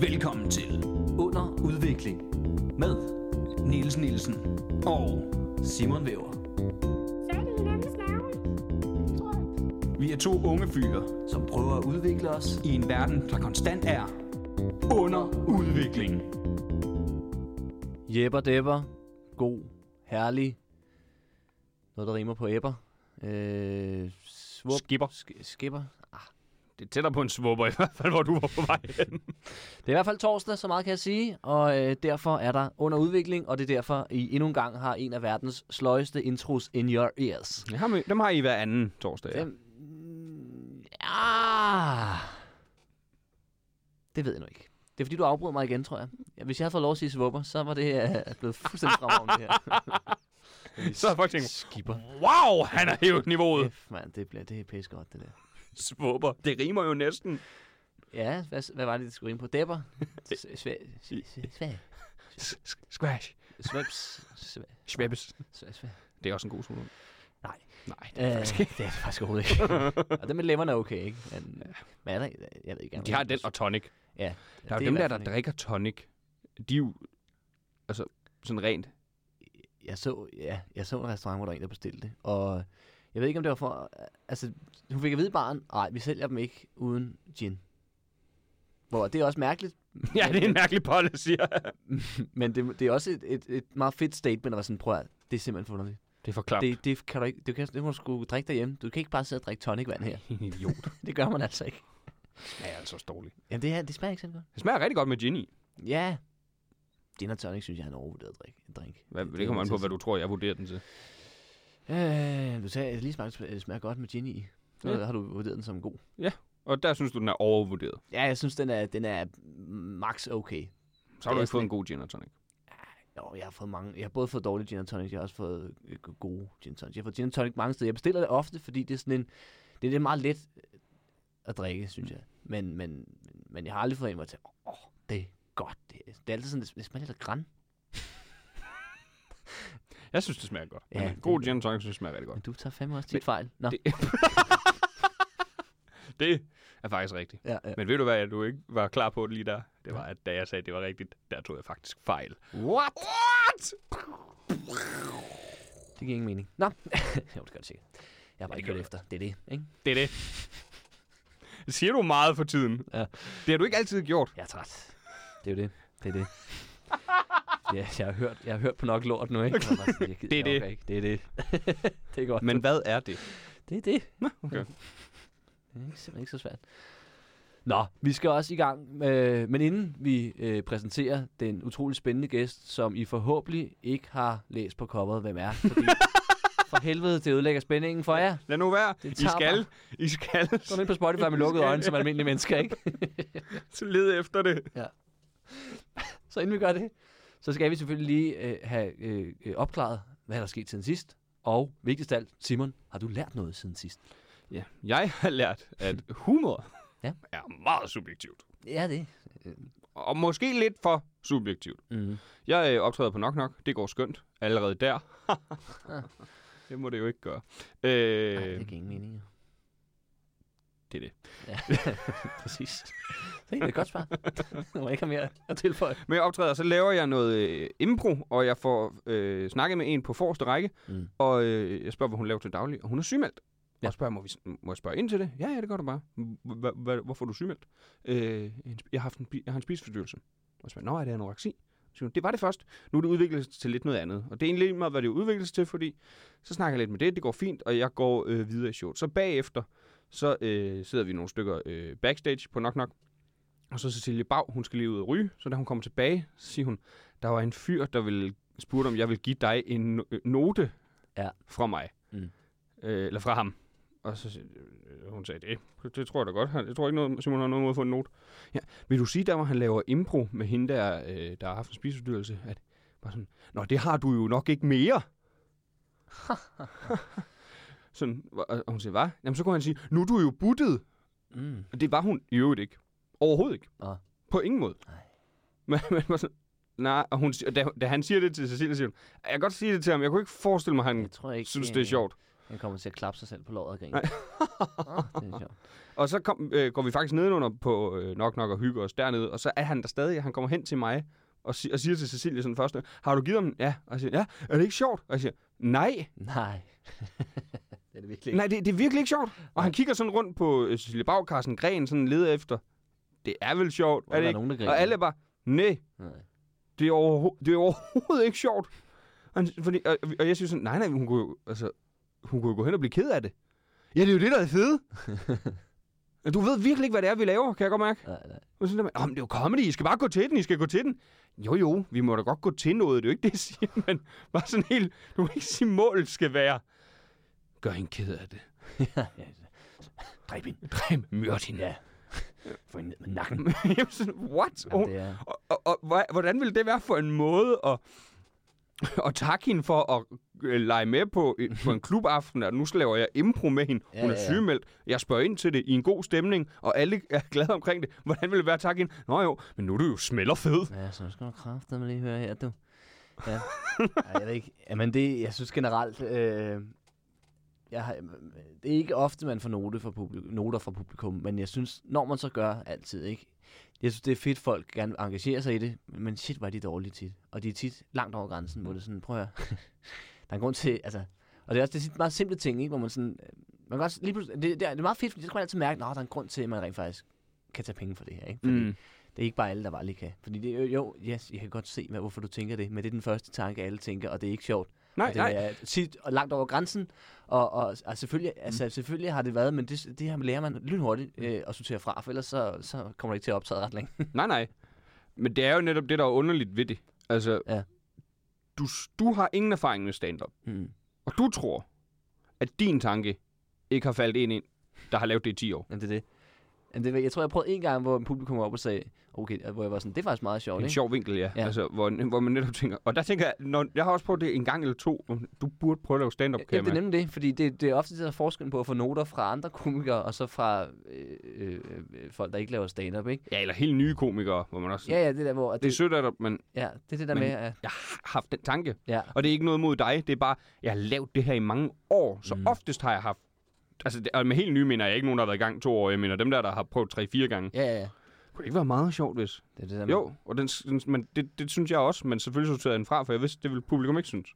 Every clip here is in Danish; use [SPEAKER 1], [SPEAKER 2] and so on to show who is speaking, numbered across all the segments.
[SPEAKER 1] Velkommen til
[SPEAKER 2] Under udvikling
[SPEAKER 1] med Niels Nielsen og
[SPEAKER 2] Simon Væver,
[SPEAKER 3] er
[SPEAKER 1] vi er to unge fyre
[SPEAKER 2] som prøver at udvikle os.
[SPEAKER 1] i en verden, der konstant er under udvikling.
[SPEAKER 2] Jepper depper. God, herlig. Noget, der rimer på æbber. Øh, svup.
[SPEAKER 1] Skipper.
[SPEAKER 2] Sk- skipper. Ah.
[SPEAKER 1] Det er tættere på en svupper i hvert fald, hvor du var på vej hen.
[SPEAKER 2] Det er i hvert fald torsdag, så meget kan jeg sige. Og øh, derfor er der under udvikling, og det er derfor, I endnu en gang har en af verdens sløjeste intros in your ears.
[SPEAKER 1] Ja, ham- dem har I hver anden torsdag. Ja.
[SPEAKER 2] Dem, ja. Det ved jeg nu ikke. Det er fordi, du afbryder mig igen, tror jeg. Ja, hvis jeg havde fået lov at sige svupper, så var det uh, blevet fuldstændig fremragende det her.
[SPEAKER 1] Så har folk tænkt,
[SPEAKER 2] Skipper.
[SPEAKER 1] wow, han har hævet niveauet.
[SPEAKER 2] F, mand, det, bliver, det er pisse godt, det der.
[SPEAKER 1] Svupper. Det rimer jo næsten.
[SPEAKER 2] Ja, hvad, hvad var det, det skulle rime på? Depper? S- Svag. Svag.
[SPEAKER 1] S- Squash.
[SPEAKER 2] Svæbs. Svag.
[SPEAKER 1] Det er også en god solo.
[SPEAKER 2] Nej.
[SPEAKER 1] Nej, det er
[SPEAKER 2] Øh,
[SPEAKER 1] faktisk ikke.
[SPEAKER 2] det er det faktisk overhovedet ikke. og det med lemmerne er okay, ikke? Men, men er der, jeg ved ikke.
[SPEAKER 1] De har den og tonic.
[SPEAKER 2] Ja.
[SPEAKER 1] Der er jo dem der, der drikker tonic. De er jo, altså, sådan rent.
[SPEAKER 2] jeg så, ja, jeg så en restaurant, hvor der var en, der bestilte det. Og jeg ved ikke, om det var for... Altså, hun fik at vide barn, nej, vi sælger dem ikke uden gin. Hvor det er også mærkeligt.
[SPEAKER 1] Ja, det er en mærkelig policy.
[SPEAKER 2] Men det, det er også et, et, et meget fedt statement at være sådan, prøv at, det er simpelthen forunderligt.
[SPEAKER 1] det er for klart.
[SPEAKER 2] Det, det kan du ikke, du kan, det må du sgu drikke derhjemme. Du kan ikke bare sidde og drikke tonicvand her.
[SPEAKER 1] idiot.
[SPEAKER 2] Det gør man altså ikke.
[SPEAKER 1] Det smager altså dårligt.
[SPEAKER 2] Jamen, det, her, det smager ikke så godt.
[SPEAKER 1] Det smager rigtig godt med gin i.
[SPEAKER 2] Ja. Gin og tonic, synes jeg, er en overvurderet drik. drink.
[SPEAKER 1] Hvad, det, det kommer an på, hvad du tror, jeg vurderer den til.
[SPEAKER 2] Øh, du sagde, at lige smagt, det smager godt med gin i. Så
[SPEAKER 1] Ja.
[SPEAKER 2] har du vurderet den som god.
[SPEAKER 1] Og der synes du, den er overvurderet.
[SPEAKER 2] Ja, jeg synes, den er, den er max okay.
[SPEAKER 1] Så har du ikke fået en god gin og tonic.
[SPEAKER 2] Jo, jeg har fået mange. Jeg har både fået dårlige gin and tonic, jeg har også fået øh, gode gin and tonic. Jeg har fået gin and tonic mange steder. Jeg bestiller det ofte, fordi det er sådan en... Det er lidt meget let øh, at drikke, synes jeg. Men, men, men, jeg har aldrig fået en, hvor jeg tænker, åh, oh, det er godt. Det er, det er altid sådan, det smager lidt af græn.
[SPEAKER 1] Jeg synes, det smager godt.
[SPEAKER 2] Ja, det-
[SPEAKER 1] god gin tonic synes, det smager rigtig
[SPEAKER 2] Men
[SPEAKER 1] godt.
[SPEAKER 2] du tager fandme også tit fejl. Nå,
[SPEAKER 1] Det, det er faktisk rigtigt.
[SPEAKER 2] ja, ja.
[SPEAKER 1] Men ved du hvad, du ikke var klar på det lige der? Det var, at da jeg sagde, at det var rigtigt, der tog jeg faktisk fejl.
[SPEAKER 2] What?
[SPEAKER 1] What?
[SPEAKER 2] Det giver ingen mening. Nå, jo, det gør det sikkert. Jeg har bare ikke hørt efter. Det er det, ikke?
[SPEAKER 1] Det er det. Det siger du meget for tiden.
[SPEAKER 2] Ja.
[SPEAKER 1] Det har du ikke altid gjort.
[SPEAKER 2] Jeg er træt. Det er jo det. Det er det. Ja, jeg har hørt, jeg har hørt på nok lort nu, ikke? Bare sådan, jeg
[SPEAKER 1] Det er det.
[SPEAKER 2] Ikke. Det er det. det er godt.
[SPEAKER 1] Men hvad er det?
[SPEAKER 2] det er det.
[SPEAKER 1] Okay.
[SPEAKER 2] Det er ikke, simpelthen ikke så svært. Nå, vi skal også i gang. Med, men inden vi øh, præsenterer den utrolig spændende gæst, som I forhåbentlig ikke har læst på coveret, hvem er. Fordi for helvede, det ødelægger spændingen for jer.
[SPEAKER 1] Lad nu være.
[SPEAKER 2] Det
[SPEAKER 1] I skal, I skal
[SPEAKER 2] Gå ind på Spotify med lukkede øjne som almindelige mennesker, ikke?
[SPEAKER 1] lede efter det.
[SPEAKER 2] Så inden vi gør det, så skal vi selvfølgelig lige øh, have øh, øh, opklaret, hvad der er sket siden sidst. Og vigtigst af alt, Simon, har du lært noget siden sidst?
[SPEAKER 1] Ja, jeg har lært, at humor
[SPEAKER 2] Ja.
[SPEAKER 1] er meget subjektivt.
[SPEAKER 2] Ja, det.
[SPEAKER 1] Og måske lidt for subjektivt.
[SPEAKER 2] Mm.
[SPEAKER 1] Jeg øh, optræder på Nok Nok. Det går skønt. Allerede der. det må det jo ikke gøre. Øh,
[SPEAKER 2] Ej, det giver ingen mening.
[SPEAKER 1] Det er det.
[SPEAKER 2] Ja, præcis. Det er et godt svar. Nu må jeg ikke have mere at tilføje.
[SPEAKER 1] Men jeg optræder, så laver jeg noget øh, impro, og jeg får øh, snakket med en på forreste række,
[SPEAKER 2] Mm.
[SPEAKER 1] og øh, jeg spørger, hvad hun laver til daglig, og hun er sygemeldt.
[SPEAKER 2] Ja.
[SPEAKER 1] Og spørger, må, vi, må jeg spørge ind til det? Ja, ja, det gør du bare. Hvorfor er du sygemeldt? Øh, jeg, har haft en, jeg har en spiseforstyrrelse. Og jeg spørger, nå, er det anoreksi? Det var det først. Nu er det udviklet sig til lidt noget andet. Og det er egentlig meget, hvad det er udviklet sig til, fordi så snakker jeg lidt med det, det går fint, og jeg går øh, videre i showet. Så bagefter, så øh, sidder vi nogle stykker øh, backstage på Nok Nok, og så Cecilie Bag, hun skal lige ud og ryge, så da hun kommer tilbage, så siger hun, der var en fyr, der ville spurgte, om jeg vil give dig en no- øh, note
[SPEAKER 2] Ja.
[SPEAKER 1] fra mig.
[SPEAKER 2] Mm.
[SPEAKER 1] Øh, eller fra ham. Og så øh, hun sagde, det, det tror jeg da godt. Jeg tror ikke, noget, Simon har noget mod at få en note. Ja. Vil du sige, der hvor han laver impro med hende, der, øh, der har haft en spiseforstyrrelse, at bare sådan, Nå, det har du jo nok ikke mere. sådan, og og hun siger, hvad? Jamen, så kunne han sige, nu er du jo buttet.
[SPEAKER 2] Mm.
[SPEAKER 1] Og det var hun i øvrigt ikke. Overhovedet ikke.
[SPEAKER 2] Nå.
[SPEAKER 1] På ingen måde.
[SPEAKER 2] Nej.
[SPEAKER 1] Men, men var sådan, nej, og hun, siger- da, da han siger det til Cecilie, siger hun, jeg kan godt sige det til ham, jeg kunne ikke forestille mig, at han
[SPEAKER 2] Jeg tror ikke...
[SPEAKER 1] synes, det er
[SPEAKER 2] øh,
[SPEAKER 1] sjovt.
[SPEAKER 2] Han kommer til at klappe sig selv på låret og grine. Oh, det er sjovt.
[SPEAKER 1] Og så kom, øh, går vi faktisk nedenunder på øh, Nok Nok og hygger os dernede, og så er han der stadig, han kommer hen til mig og, si- og siger til Cecilie sådan først, har du givet ham? Ja. Og jeg siger, ja, er det ikke sjovt? Og jeg siger, nej,
[SPEAKER 2] Nej. det er det virkelig ikke.
[SPEAKER 1] nej, det, det er virkelig ikke sjovt. Og han kigger sådan rundt på øh, Cecilie Bag, Carsten Gren, sådan leder efter, det er vel sjovt,
[SPEAKER 2] Hvor
[SPEAKER 1] er det ikke?
[SPEAKER 2] nogen, der?
[SPEAKER 1] Og alle er bare, nej,
[SPEAKER 2] Nej.
[SPEAKER 1] det er, overho- det er overhovedet ikke sjovt. Han, fordi, og, og jeg synes sådan, nej, nej, hun kunne, jo, altså, hun kunne jo gå hen og blive ked af det. Ja, det er jo det, der er fedt. du ved virkelig ikke, hvad det er, vi laver, kan jeg godt mærke.
[SPEAKER 2] Nej, nej.
[SPEAKER 1] Og sådan der, med, "Åh, men det er jo comedy, I skal bare gå til den, I skal gå til den. Jo, jo, vi må da godt gå til noget, det er jo ikke det, jeg siger, men bare sådan helt, du må ikke sige, målet skal være, gør hende ked af det.
[SPEAKER 2] ja, ja. Dræb hende.
[SPEAKER 1] Dræb, mørd hende.
[SPEAKER 2] Ja. Få hende ned med nakken.
[SPEAKER 1] Jamen sådan, what?
[SPEAKER 2] Jamen, det er...
[SPEAKER 1] Og, og, og hvordan ville det være for en måde at, at takke hende for at øh, lege med på, øh, på en klubaften, at nu laver jeg impro med hende.
[SPEAKER 2] Ja,
[SPEAKER 1] Hun er
[SPEAKER 2] ja, ja.
[SPEAKER 1] sygemeldt. Jeg spørger ind til det i en god stemning, og alle er glade omkring det. Hvordan ville det være at takke hende? Nå jo, men nu er du jo smelter fed.
[SPEAKER 2] Ja, så skal du kraftedeme lige høre her, du. Ja. Ej, jeg ved ikke. Jamen, det, jeg synes generelt, øh, jeg har, det er ikke ofte, man får note fra publikum, noter fra publikum, men jeg synes, når man så gør altid, ikke? Jeg synes, det er fedt, folk gerne engagerer sig i det, men shit, var de dårlige tit. Og de er tit langt over grænsen, hvor det er sådan, prøv at høre. der er en grund til, altså... Og det er også det er meget simple ting, ikke? Hvor man sådan... øh, Man kan også lige pludselig, det, det, er, det er meget fedt, fordi så kan man altid mærke, at der er en grund til, at man rent faktisk kan tage penge for det her, ikke? Fordi
[SPEAKER 1] Mm.
[SPEAKER 2] det er ikke bare alle, der bare lige kan. Fordi det jo, jo yes, jeg kan godt se, hvad, hvorfor du tænker det, men det er den første tanke, alle tænker, og det er ikke sjovt.
[SPEAKER 1] Nej,
[SPEAKER 2] og det
[SPEAKER 1] nej.
[SPEAKER 2] er tit og langt over grænsen, og, og, og selvfølgelig, mm. altså, selvfølgelig har det været, men det, det her lærer man lynhurtigt øh, at sortere fra, for ellers så, så kommer det ikke til at optage ret længe.
[SPEAKER 1] Nej, nej. Men det er jo netop det, der er underligt ved det. Altså,
[SPEAKER 2] Ja.
[SPEAKER 1] du, du har ingen erfaring med stand-up.
[SPEAKER 2] mm.
[SPEAKER 1] Og du tror, at din tanke ikke har faldet ind ind, der har lavet det i 10 år.
[SPEAKER 2] Men det er det. Men det, jeg tror, jeg prøvede en gang, hvor en publikum var op og sagde, okay, hvor jeg var sådan, det er faktisk meget sjovt,
[SPEAKER 1] En
[SPEAKER 2] ikke?
[SPEAKER 1] sjov vinkel, ja.
[SPEAKER 2] Ja.
[SPEAKER 1] Altså, hvor, hvor man netop tænker... Og der tænker jeg, når, jeg har også prøvet det en gang eller to. Du burde prøve at lave stand-up, kan
[SPEAKER 2] Ja, det er nemlig det, fordi det, det er ofte der er forskellen på at få noter fra andre komikere, og så fra øh, øh, øh, folk, der ikke laver stand-up, ikke?
[SPEAKER 1] Ja, eller helt nye komikere, hvor man også...
[SPEAKER 2] Ja, ja, det der, hvor... at
[SPEAKER 1] Det er sødt, at men
[SPEAKER 2] Ja, det er det der
[SPEAKER 1] Men-
[SPEAKER 2] med, at...
[SPEAKER 1] jeg har haft den tanke.
[SPEAKER 2] Ja,
[SPEAKER 1] Og det er ikke noget mod dig. Det er bare, jeg har lavet det her i mange år. Så
[SPEAKER 2] mm.
[SPEAKER 1] oftest har jeg haft... Altså, det, og med helt nye mener jeg ikke nogen, der har været i gang to år. Jeg mener dem der, der har prøvet tre-fire gange.
[SPEAKER 2] ja, ja. ja.
[SPEAKER 1] Kunne det ikke være meget sjovt, hvis...
[SPEAKER 2] Det er det der
[SPEAKER 1] Jo, og den, den, men det, det synes jeg også, men selvfølgelig sorterede jeg den fra, for jeg vidste, det ville publikum ikke synes.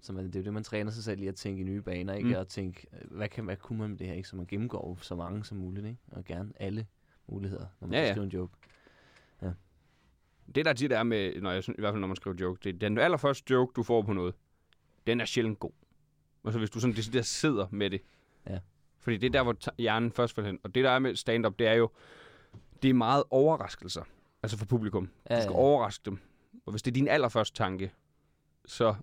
[SPEAKER 2] Så man, det er jo det, man træner sig selv i at tænke i nye baner, ikke?
[SPEAKER 1] Mm.
[SPEAKER 2] Og tænke, øh, hvad, kan, hvad kunne man med det her, ikke? Så man gennemgår så mange som muligt, ikke? Og gerne alle muligheder, når man
[SPEAKER 1] Ja,
[SPEAKER 2] ja,
[SPEAKER 1] ja.
[SPEAKER 2] en joke.
[SPEAKER 1] Det der tit er med, når jeg, synes- i hvert fald når man skriver joke, det er den allerførste joke, du får på noget, den er sjældent god. Altså hvis du sådan decideret sidder med det.
[SPEAKER 2] Ja.
[SPEAKER 1] Fordi det er der, hvor hjernen først falder hen. Og det der er med stand-up, det er jo, det er meget overraskelser. Altså for publikum.
[SPEAKER 2] Ja,
[SPEAKER 1] Du skal
[SPEAKER 2] ja.
[SPEAKER 1] overraske dem. Og hvis det er din allerførste tanke, så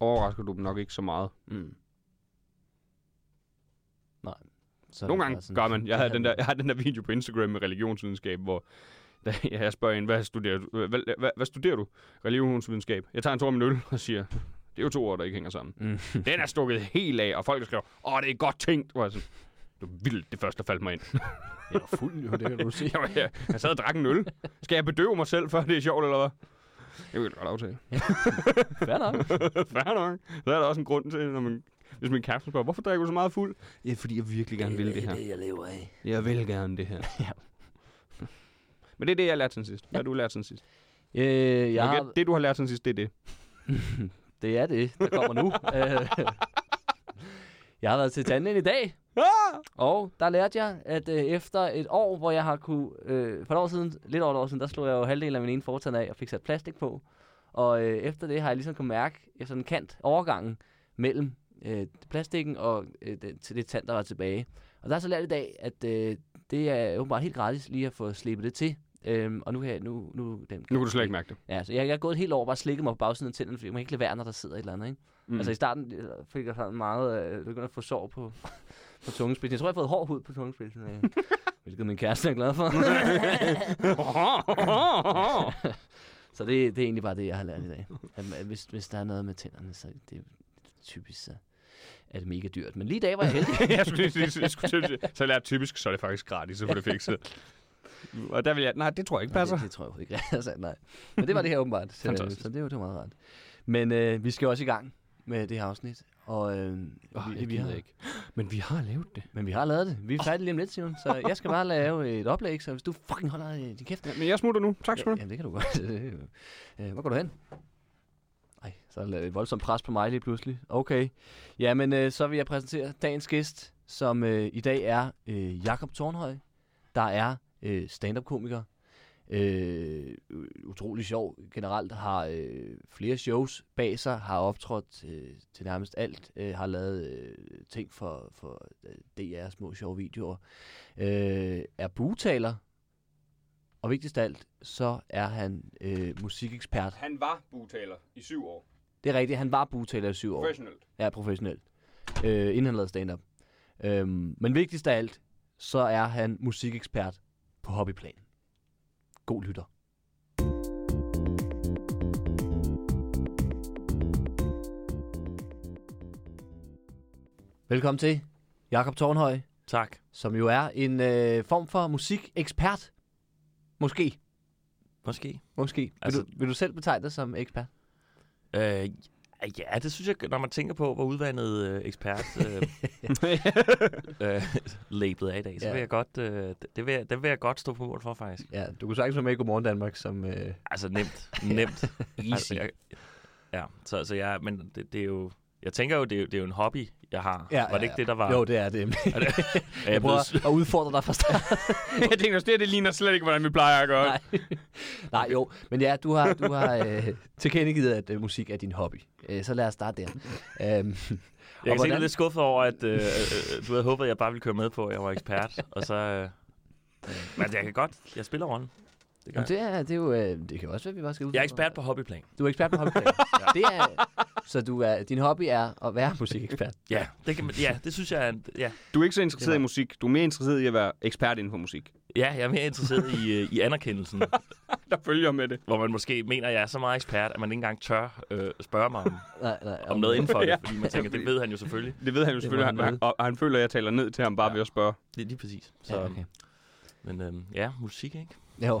[SPEAKER 1] overrasker du dem nok ikke så meget.
[SPEAKER 2] Mm. Nej. Så
[SPEAKER 1] Nogle gange
[SPEAKER 2] sådan-
[SPEAKER 1] gør man. Jeg
[SPEAKER 2] Ja,
[SPEAKER 1] den der, jeg havde den der video på Instagram med religionsvidenskab, hvor der, jeg spørger en, hvad studerer du? Hvad, hvad, hvad, studerer du? Religionsvidenskab. Jeg tager en tår med øl og siger, det er jo to ord, der ikke hænger sammen.
[SPEAKER 2] Mm.
[SPEAKER 1] Den er stukket helt af, og folk skriver, åh, det er godt tænkt. Hvor jeg sådan, det var vildt, det første, der faldt mig ind.
[SPEAKER 2] Jeg er fuld, jo, det kan du sige.
[SPEAKER 1] jeg, var, jeg, jeg sad og drak en øl. Skal jeg bedøve mig selv, før det er sjovt, eller hvad? Det vil jeg godt aftale.
[SPEAKER 2] Fair nok.
[SPEAKER 1] Fair nok. Så er der også en grund til, når man, hvis min kæreste spørger, hvorfor drikker du så meget fuld? Ja, fordi jeg virkelig gerne vil det her.
[SPEAKER 2] det, jeg lever af.
[SPEAKER 1] Jeg vil gerne det her.
[SPEAKER 2] Ja.
[SPEAKER 1] Men det er det, jeg har lært siden sidst. Hvad har du lært siden sidst?
[SPEAKER 2] Øh, jeg
[SPEAKER 1] Jeg
[SPEAKER 2] har,
[SPEAKER 1] Det, du har lært siden sidst, det er det.
[SPEAKER 2] Det er det, der kommer nu. Øh, jeg har været til tanden i dag, og der lærte jeg, at øh, efter et år, hvor jeg har kunne... Øh, for et år siden, lidt over et år siden, der slog jeg jo halvdelen af min ene fortand af og fik sat plastik på. Og øh, efter det har jeg ligesom kunnet mærke efter en kant overgangen mellem øh, plastikken og øh, det, til det tand, der var tilbage. Og der er så lært i dag, at øh, det er åbenbart helt gratis lige at få slippet det til. Øhm, og nu jeg, nu, nu, den,
[SPEAKER 1] Nu kan du slet ikke mærke det.
[SPEAKER 2] Ja, så jeg, jeg er gået et helt år og bare slikket mig på bagsiden af tænderne, fordi man kan ikke lade være, når der sidder et eller andet, ikke? Mm. Altså i starten øh, fik jeg sådan meget, øh, begyndte at få sår på, på tungespidsen. Jeg tror, jeg har fået hård hud på tungespidsen, øh, hvilket min kæreste er glad for. så det, det er egentlig bare det, jeg har lært i dag. At, hvis, hvis der er noget med tænderne, så det er typisk, så er det mega dyrt. Men lige i dag var jeg heldig.
[SPEAKER 1] jeg skulle jeg skulle at sige, så lært typisk, så er det faktisk gratis at få det fikset. Og der vil jeg, nej, det tror jeg ikke passer.
[SPEAKER 2] Nej, det, det tror jeg ikke. altså, nej. Men det var det her åbenbart. Så,
[SPEAKER 1] Fantastisk.
[SPEAKER 2] så det, var, det var meget rart. Men øh, vi skal også i gang med det her afsnit. Og, øh,
[SPEAKER 1] Oh,
[SPEAKER 2] vi, vi har,
[SPEAKER 1] ikke. Men vi har lavet det.
[SPEAKER 2] Men vi har lavet det. Vi er færdige lige om lidt, Simon. Så jeg skal bare lave et oplæg, så hvis du fucking holder øh, din kæft.
[SPEAKER 1] Ja, men jeg smutter nu. Tak skal du
[SPEAKER 2] Ja, jamen, det kan du godt. Øh, Hvor går du hen? Ej, så er der et voldsomt pres på mig lige pludselig. Okay. Jamen, øh, så vil jeg præsentere dagens gæst, som øh, i dag er øh, Jakob Tornhøj, der er øh, stand-up-komiker. Øh, utrolig sjov generelt, har øh, flere shows bag sig, har optrådt øh, til nærmest alt, øh, har lavet øh, ting for, for øh, DR, små sjove videoer, øh, er bugtaler, og vigtigst af alt, så er han øh, musikekspert.
[SPEAKER 1] Han var butaler i syv år.
[SPEAKER 2] Det er rigtigt, han var bugtaler i syv år.
[SPEAKER 1] Professionelt.
[SPEAKER 2] Ja, professionelt. Øh, inden han lavede stand-up. Øhm, men vigtigst af alt, så er han musikekspert på hobbyplan. God lytter. Velkommen til Jakob Tornhøj,
[SPEAKER 4] Tak.
[SPEAKER 2] som jo er en øh, form for musikekspert. Måske.
[SPEAKER 4] Måske.
[SPEAKER 2] Måske. Vil,
[SPEAKER 4] Altså-
[SPEAKER 2] du, vil du selv betegne dig som ekspert?
[SPEAKER 4] Øh, ja, det synes jeg, når man tænker på, hvor udvandet øh, ekspert øh, øh, labelet er i dag, så
[SPEAKER 2] Ja.
[SPEAKER 4] vil jeg godt, øh, det- vil jeg, det vil jeg godt stå på mål for, faktisk.
[SPEAKER 2] Ja, du kunne sagtens være med i Godmorgen Danmark som... Øh,
[SPEAKER 4] Altså nemt. Nemt.
[SPEAKER 2] easy.
[SPEAKER 4] Altså, jeg, ja, så, så jeg, men det, det er jo, jeg tænker jo, det er, jo- det er jo en hobby, jeg har.
[SPEAKER 2] Ja,
[SPEAKER 4] Var det
[SPEAKER 2] ja,
[SPEAKER 4] ikke det, der var?
[SPEAKER 2] Jo, det er det.
[SPEAKER 4] Er det,
[SPEAKER 2] Jeg
[SPEAKER 4] jeg
[SPEAKER 2] prøver at udfordre dig fra start.
[SPEAKER 1] jeg tænker også, det, det ligner slet ikke, hvordan vi plejer at gøre.
[SPEAKER 2] Nej. Nej, jo. Men ja, du har, du har øh, tilkendegivet, at øh, musik er din hobby. Øh, så lad os starte der. Øhm,
[SPEAKER 4] jeg kan se, er
[SPEAKER 2] hvordan-
[SPEAKER 4] lidt skuffet over, at øh, øh, du havde håbet, at jeg bare ville køre med på, at jeg var ekspert. og så, øh, men jeg kan godt, jeg spiller rollen. Det gør
[SPEAKER 2] Jamen, det, er, det, er jo, øh, det kan jo også være, at vi bare skal ud.
[SPEAKER 4] Jeg er ekspert på hobbyplan.
[SPEAKER 2] Du er ekspert på hobbyplan. det er, så du er, din hobby er at være musikekspert.
[SPEAKER 4] Ja, det, kan man, ja, det synes jeg er en, ja.
[SPEAKER 1] Du er ikke så interesseret
[SPEAKER 4] Det
[SPEAKER 1] i
[SPEAKER 4] var-
[SPEAKER 1] musik. Du er mere interesseret i at være ekspert inden for musik.
[SPEAKER 4] ja, jeg er mere interesseret i, øh, i anerkendelsen,
[SPEAKER 1] Der følger med det.
[SPEAKER 4] hvor man måske mener, at jeg er så meget ekspert, at man ikke engang tør øh, spørge mig om,
[SPEAKER 2] Nej, nej,
[SPEAKER 4] om noget inden for det,
[SPEAKER 1] Ja.
[SPEAKER 4] fordi man tænker, det ved han jo selvfølgelig.
[SPEAKER 1] Det ved han jo selvfølgelig,
[SPEAKER 2] var
[SPEAKER 1] han,
[SPEAKER 2] han
[SPEAKER 1] og, og han føler, at jeg taler ned til ham bare
[SPEAKER 4] Ja.
[SPEAKER 1] ved at spørge.
[SPEAKER 4] Det er lige præcis. Så,
[SPEAKER 2] Ja, okay.
[SPEAKER 4] Men øhm, ja, musik, ikke?
[SPEAKER 2] Jo.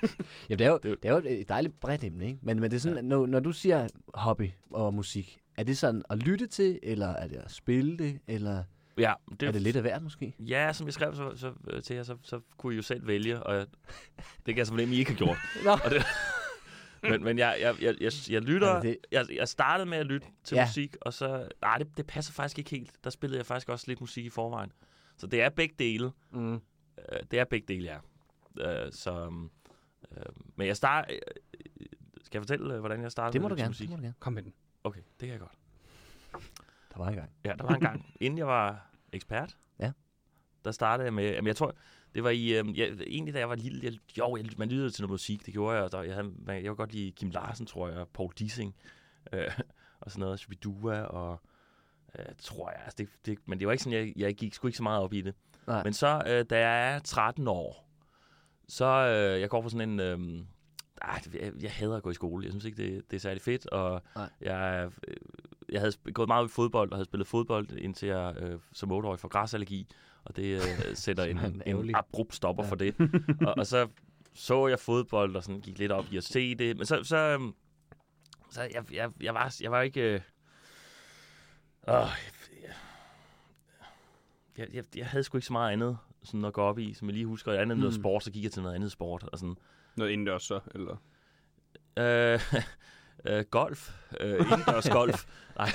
[SPEAKER 2] Jamen, det er jo,
[SPEAKER 4] Det er jo-
[SPEAKER 2] et dejligt bredt emne, ikke? Men, men det er sådan, ja. når, når du siger hobby og musik, er det sådan at lytte til, eller er det at spille det, eller
[SPEAKER 4] Ja,
[SPEAKER 2] det, er det lidt af hvert måske?
[SPEAKER 4] Ja, som jeg skrev så, så, øh, til jer, så, så kunne I jo selv vælge, og jeg, det kan jeg så fornemme, I ikke har gjort.
[SPEAKER 2] Nå.
[SPEAKER 4] Og det, men men jeg, jeg, jeg, jeg, jeg lytter,
[SPEAKER 2] Er det-
[SPEAKER 4] jeg, jeg startede med at lytte til
[SPEAKER 2] Ja.
[SPEAKER 4] musik, og så, nej, det, det passer faktisk ikke helt. Der spillede jeg faktisk også lidt musik i forvejen. Så det er begge dele.
[SPEAKER 2] Mm.
[SPEAKER 4] Øh, det er begge dele, ja. Øh, så, øh, men jeg starter, øh, skal jeg fortælle, øh, hvordan jeg startede
[SPEAKER 2] Det må
[SPEAKER 4] med
[SPEAKER 2] du gerne.
[SPEAKER 4] til
[SPEAKER 2] Det
[SPEAKER 4] musik?
[SPEAKER 2] må du gerne.
[SPEAKER 1] Kom med den.
[SPEAKER 4] Okay, det kan jeg godt.
[SPEAKER 2] Der var i gang.
[SPEAKER 4] Ja, der var en gang, inden jeg var ekspert,
[SPEAKER 2] Ja.
[SPEAKER 4] der startede jeg med, jamen jeg tror, det var i, øhm, jeg, egentlig da jeg var lille, jeg, jo, jeg, man lyttede til noget musik, det gjorde jeg, og der, jeg, havde, man, jeg kunne godt lide Kim Larsen, tror jeg, og Paul Dissing, øh, og sådan noget, Shubidua, og øh, tror jeg, altså det, det, men det var ikke sådan, jeg, jeg gik sgu ikke så meget op i det.
[SPEAKER 2] Nej.
[SPEAKER 4] Men så, øh, da jeg er 13 år, så øh, jeg går på sådan en, øh, ej, jeg, jeg hader at gå i skole, jeg synes ikke, det, det er særlig fedt, og
[SPEAKER 2] Nej.
[SPEAKER 4] jeg, øh, jeg havde gået meget ud i fodbold, og havde spillet fodbold, indtil jeg øh, som 8-årig får græsallergi, og det øh, sætter en, en
[SPEAKER 2] ærgerligt.
[SPEAKER 4] abrupt stopper
[SPEAKER 2] Ja.
[SPEAKER 4] for det. og, og så så jeg fodbold, og sådan gik lidt op i at se det, men så, så, øhm, så jeg, jeg, jeg, var, jeg var ikke... Øh, jeg, jeg, jeg, jeg havde sgu ikke så meget andet sådan at gå op i, som jeg lige husker. Andet end noget
[SPEAKER 2] Mm.
[SPEAKER 4] sport, så gik jeg til noget andet sport. Og sådan.
[SPEAKER 1] Noget indendørs så, eller?
[SPEAKER 4] Øh, øh, golf. Øh, indendørs golf. Nej,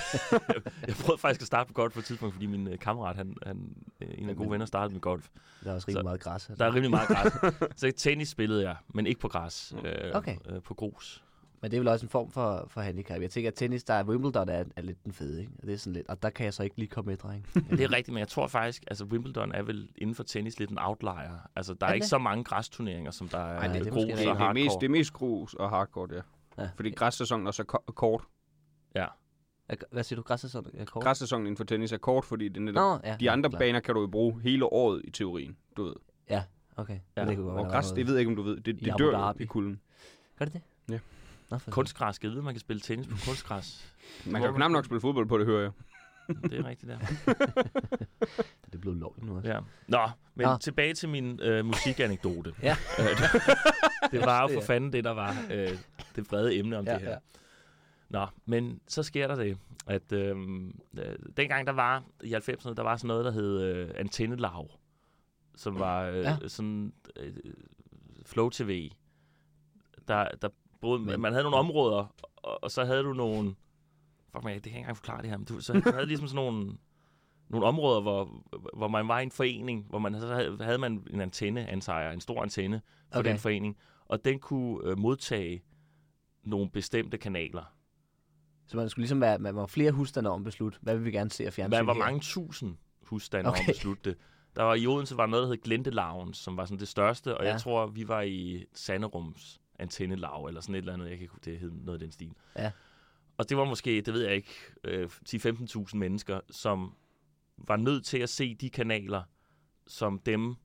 [SPEAKER 4] jeg prøvede faktisk at starte på golf på et tidspunkt, fordi min øh, kammerat, han, han, øh, en af gode venner, startede med golf.
[SPEAKER 2] Der er også rigtig
[SPEAKER 4] Så-
[SPEAKER 2] meget græs.
[SPEAKER 4] Der er rimelig meget græs. så tennis spillede jeg, men ikke på græs. Øh,
[SPEAKER 2] Okay.
[SPEAKER 4] øh, på grus.
[SPEAKER 2] Men det er vel også en form for, for handicap. Jeg tænker, at tennis, der er Wimbledon, er, er lidt den fede, ikke? Og det er sådan lidt, og der kan jeg så ikke lige komme med, dreng.
[SPEAKER 4] Det er rigtigt, men jeg tror faktisk, altså Wimbledon er vel inden for tennis lidt en outlier. Altså, der er,
[SPEAKER 2] Er
[SPEAKER 4] ikke
[SPEAKER 2] det?
[SPEAKER 4] så mange græsturneringer, som der er
[SPEAKER 2] Ej, det er det
[SPEAKER 4] grus og
[SPEAKER 1] er- det, er mest,
[SPEAKER 4] hardcore.
[SPEAKER 1] det er mest grus og hardcore, ja.
[SPEAKER 2] Ja.
[SPEAKER 1] Fordi græssæsonen er så ko- kort.
[SPEAKER 4] Ja.
[SPEAKER 2] Hvad siger du? Græssæson er kort?
[SPEAKER 1] Græssæsonen inden for tennis er kort, fordi det er netop,
[SPEAKER 2] Nå, ja.
[SPEAKER 1] de andre
[SPEAKER 2] klar.
[SPEAKER 1] baner kan du jo bruge hele året i teorien, du ved.
[SPEAKER 2] Okay.
[SPEAKER 4] Ja,
[SPEAKER 2] det kunne godt
[SPEAKER 1] Og græs, det ved jeg ikke, om du ved. Det, det dør i kulden.
[SPEAKER 2] Gør det det?
[SPEAKER 1] Ja.
[SPEAKER 2] Nå,
[SPEAKER 4] Kunstgræs, skal jeg vide, at man kan spille tennis på kunstgræs?
[SPEAKER 1] Man kan jo knap nok spille fodbold på det, hører jeg.
[SPEAKER 4] Det er rigtigt, der.
[SPEAKER 2] Det er blevet lovligt nu også.
[SPEAKER 4] Ja. Nå, men
[SPEAKER 2] Nå.
[SPEAKER 4] tilbage til min øh, musikanekdote.
[SPEAKER 2] Ja.
[SPEAKER 4] Det, var jo for fanden det, der var øh, det brede emne om
[SPEAKER 2] Ja,
[SPEAKER 4] det her.
[SPEAKER 2] ja.
[SPEAKER 4] Nå, men så sker der det, at øh, øh, dengang der var, i 90'erne, der var sådan noget, der hed øh, antennelav, som var øh,
[SPEAKER 2] ja.
[SPEAKER 4] sådan øh, Flow TV, der, der boede,
[SPEAKER 2] Men-
[SPEAKER 4] man havde nogle områder, og, og så havde du nogle, fuck man, det kan jeg ikke engang forklare det her, men du, så havde ligesom sådan nogle, nogle områder, hvor, hvor man var i en forening, hvor man så havde, havde man en antenne, antager, en stor antenne for
[SPEAKER 2] Okay.
[SPEAKER 4] den forening, og den kunne øh, modtage nogle bestemte kanaler.
[SPEAKER 2] Så man skulle ligesom være, man var flere husstande om at beslutte, hvad vil vi gerne se af fjernsyn
[SPEAKER 4] Man var
[SPEAKER 2] her?
[SPEAKER 4] mange tusind husstande okay. Om at beslutte det. Der var i Odense var noget, der hed Glentelaven, som var sådan det største, og
[SPEAKER 2] ja.
[SPEAKER 4] jeg tror, vi var i Sanderums antennelav, eller sådan et eller andet, jeg kan ikke, det hed noget af den stil.
[SPEAKER 2] Ja.
[SPEAKER 4] Og det var måske, det ved jeg ikke, øh, 10-15.000 mennesker, som var nødt til at se de kanaler, som dem,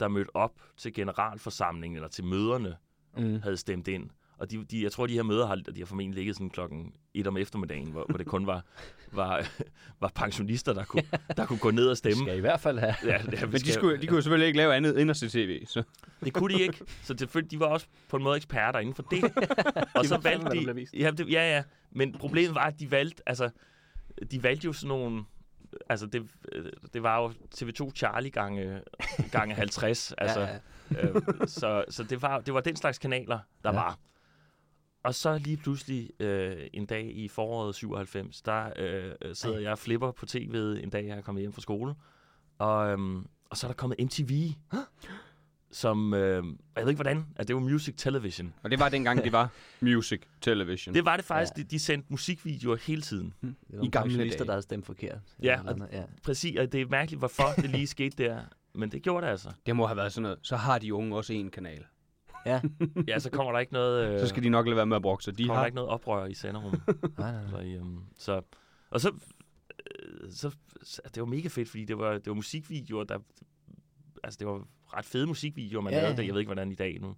[SPEAKER 4] der mødte op til generalforsamlingen eller til møderne,
[SPEAKER 2] Mm.
[SPEAKER 4] havde stemt ind. Og de, de, jeg tror, de her møder har, de har formentlig ligget sådan klokken et om eftermiddagen, hvor, hvor det kun var, var, var pensionister, der kunne, der kunne gå ned og stemme.
[SPEAKER 2] Skal i hvert fald have.
[SPEAKER 4] Ja, ja,
[SPEAKER 1] Men de,
[SPEAKER 4] skal-
[SPEAKER 1] skulle, de kunne jo selvfølgelig ikke lave andet end at se tv. Så.
[SPEAKER 4] Det kunne de ikke. Så selvfølgelig, de var også på en måde eksperter inden for det. og så
[SPEAKER 2] fandme,
[SPEAKER 4] valgte de... Ja, det, ja, ja. Men problemet var, at de valgte... Altså, de valgte jo sådan nogle... Altså, det, det var jo TV2 Charlie gange, gange 50. Altså,
[SPEAKER 2] ja, ja.
[SPEAKER 4] øh, så så det, var, det var den slags kanaler, der
[SPEAKER 2] ja.
[SPEAKER 4] var. Og så lige pludselig øh, en dag i foråret 97, der øh, øh, sidder
[SPEAKER 2] Ej.
[SPEAKER 4] jeg og flipper på tv'et en dag, jeg er kommet hjem fra skole. Og, øhm, og så er der kommet MTV, som, øh, jeg ved ikke hvordan, at det var Music Television.
[SPEAKER 1] Og det var dengang, det var music television.
[SPEAKER 4] Det var det faktisk,
[SPEAKER 2] Ja.
[SPEAKER 4] de, de sendte musikvideoer hele tiden.
[SPEAKER 2] Det er nogle
[SPEAKER 1] gamle dage.
[SPEAKER 2] der havde stemt forkert.
[SPEAKER 4] Ja,
[SPEAKER 2] noget, ja.
[SPEAKER 4] Præcis, og det er mærkeligt, hvorfor det lige skete der. Men det gjorde det altså.
[SPEAKER 1] Det må have været sådan noget. Så har de unge også en kanal.
[SPEAKER 4] Ja, så kommer der ikke noget, øh,
[SPEAKER 1] Så skal de nok lade være med at brokke sig. De
[SPEAKER 4] kommer der
[SPEAKER 1] har...
[SPEAKER 4] ikke noget oprør i Sanderum.
[SPEAKER 2] Nej, nej,
[SPEAKER 4] Så,
[SPEAKER 2] nej.
[SPEAKER 4] øhm, så, og så, øh, så, så, det var mega fedt, fordi det var, det var musikvideoer, der, altså det var ret fede musikvideoer, man
[SPEAKER 2] Ja,
[SPEAKER 4] ja,
[SPEAKER 2] ja.
[SPEAKER 4] lavede det. Jeg ved ikke, hvordan i dag nu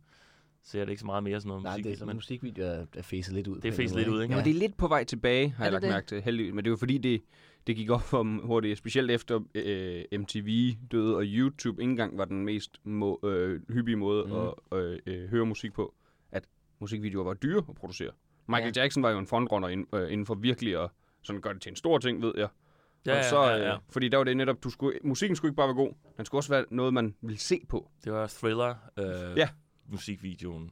[SPEAKER 4] ser det ikke så meget mere sådan noget
[SPEAKER 2] Nej, det er
[SPEAKER 4] musik,
[SPEAKER 2] sådan
[SPEAKER 4] men
[SPEAKER 2] musikvideoer, der er facet lidt ud.
[SPEAKER 4] Det er lidt ud, ikke?
[SPEAKER 1] Ja, men det er lidt på vej tilbage, har
[SPEAKER 2] Er
[SPEAKER 1] jeg
[SPEAKER 2] det
[SPEAKER 1] lagt
[SPEAKER 2] det?
[SPEAKER 1] mærke til. Heldigvis. Men det er jo fordi, det, det gik op for dem hurtigt. Specielt efter øh, MTV døde, og YouTube ikke engang var den mest må, øh, hyppige måde
[SPEAKER 2] Mm.
[SPEAKER 1] at øh, øh, høre musik på. At musikvideoer var dyre at producere. Michael
[SPEAKER 2] Ja.
[SPEAKER 1] Jackson var jo en frontrunner ind, øh, inden for virkelig at sådan gøre det til en stor ting, ved jeg.
[SPEAKER 4] ja,
[SPEAKER 1] og så,
[SPEAKER 4] ja, ja, ja.
[SPEAKER 1] Øh, fordi der var det netop, du skulle, musikken skulle ikke bare være god, den skulle også være noget, man ville se på.
[SPEAKER 4] Det var Thriller, øh,
[SPEAKER 1] Ja.
[SPEAKER 4] musikvideoen,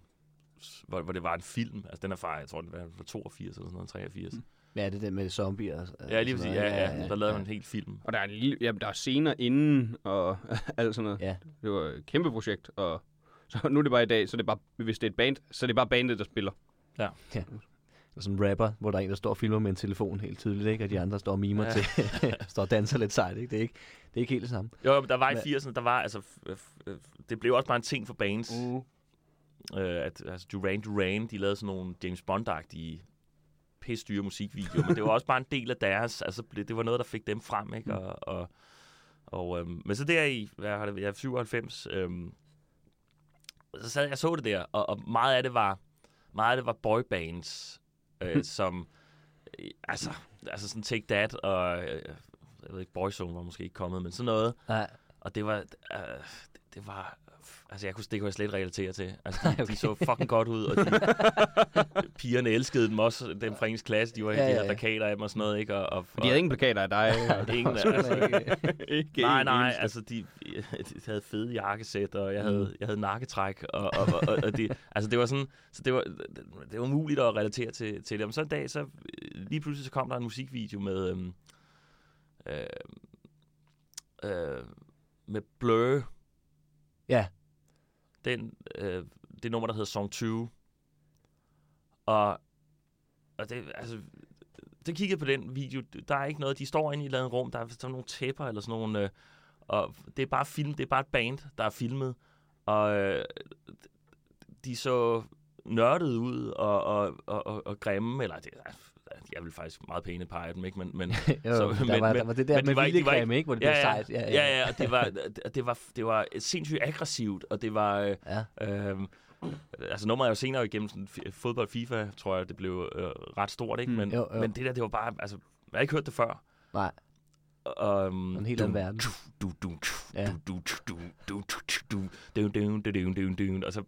[SPEAKER 4] hvor, hvor det var en film. Altså den er fra, jeg tror, den var fra 82 eller sådan noget, 83. Mm.
[SPEAKER 2] Ja, det der med zombier. og-
[SPEAKER 4] Ja, lige præcis.
[SPEAKER 2] sådan
[SPEAKER 4] Ja,
[SPEAKER 2] noget.
[SPEAKER 4] ja, der lavede man en hel film.
[SPEAKER 1] Og der er, en lille, ja, der er scener inden, og alt sådan noget.
[SPEAKER 2] Ja,
[SPEAKER 1] Det var et kæmpe projekt, og så nu er det bare i dag, så er det bare, hvis det er et band, så er det bare bandet, der spiller.
[SPEAKER 2] og sådan en rapper, hvor der er en, der står og filmer med en telefon helt tydeligt, ikke? og de andre står og mimer
[SPEAKER 4] Ja.
[SPEAKER 2] til, står og danser lidt sejt. Ikke? Det, er ikke, det er ikke helt det samme.
[SPEAKER 4] Jo, men der var i
[SPEAKER 2] Hvad-
[SPEAKER 4] 80'erne, der var altså, f- f- f- det blev også bare en ting for bands.
[SPEAKER 1] Mm.
[SPEAKER 4] Øh, at, altså Duran Duran, de lavede sådan nogle James Bond-agtige pisse dyre musikvideoer, men det var også bare en del af deres, altså det var noget, der fik dem frem, ikke? Og, og, og øhm, men så der i, hvad har det, været, 97, øhm, så sad jeg så det der, og, og meget af det var, meget af det var boybands, øh, som, øh, altså, altså sådan Take That, og øh, jeg ved ikke, Boyzone var måske ikke kommet, men sådan noget,
[SPEAKER 2] Nej,
[SPEAKER 4] og det var, øh, det var, altså jeg kunne, det kunne jeg slet ikke relatere til. Altså de, okay. de så fucking godt ud, og de, pigerne elskede dem også, dem fra ens klasse, de var
[SPEAKER 2] Ja,
[SPEAKER 4] ja, de
[SPEAKER 2] ja,
[SPEAKER 4] havde
[SPEAKER 2] ja.
[SPEAKER 4] plakater af dem og sådan noget, ikke? Og, og,
[SPEAKER 1] Og de havde ingen plakater af dig. og
[SPEAKER 4] ingen, altså,
[SPEAKER 2] ikke.
[SPEAKER 1] ikke
[SPEAKER 4] nej, nej,
[SPEAKER 1] eneste.
[SPEAKER 4] altså de, de havde fede jakkesæt, og jeg havde,
[SPEAKER 2] Mm.
[SPEAKER 4] jeg havde nakketræk, og, og, og, og, og det, altså det var sådan, så det var, det var muligt at relatere til, til det. Men så en dag, så øh, lige pludselig så kom der en musikvideo med, øhm, øh, øh, med Blur,
[SPEAKER 2] Ja,
[SPEAKER 4] den, øh, det nummer, der hedder Song 20. Og, og det, altså, det kiggede på den video. Der er ikke noget, de står inde i et eller andet rum, der er sådan nogle tæpper eller sådan nogle, øh, og det er bare film, det er bare et band, der er filmet, og øh, de så nørdede ud og, og, og, og, og grimme, eller det, jeg vil faktisk meget pæne par af dem, ikke? Men, men,
[SPEAKER 2] jo,
[SPEAKER 4] så,
[SPEAKER 2] der,
[SPEAKER 4] men,
[SPEAKER 2] var, der var det der
[SPEAKER 4] men,
[SPEAKER 2] med
[SPEAKER 4] det ikke,
[SPEAKER 2] creme, ikke? Hvor det
[SPEAKER 4] ja,
[SPEAKER 2] blev sejt. Ja,
[SPEAKER 4] ja, ja, ja og det var, det, var, det var sindssygt aggressivt, og det var...
[SPEAKER 2] Ja.
[SPEAKER 4] Øh, altså nummeret er jo senere igennem sådan, fodbold FIFA, tror jeg, det blev øh, ret stort, ikke? Men,
[SPEAKER 2] jo, jo.
[SPEAKER 4] men det der, det var bare... Altså, jeg har ikke hørt det før.
[SPEAKER 2] Nej.
[SPEAKER 4] Um,
[SPEAKER 2] en helt anden verden.
[SPEAKER 4] Og så,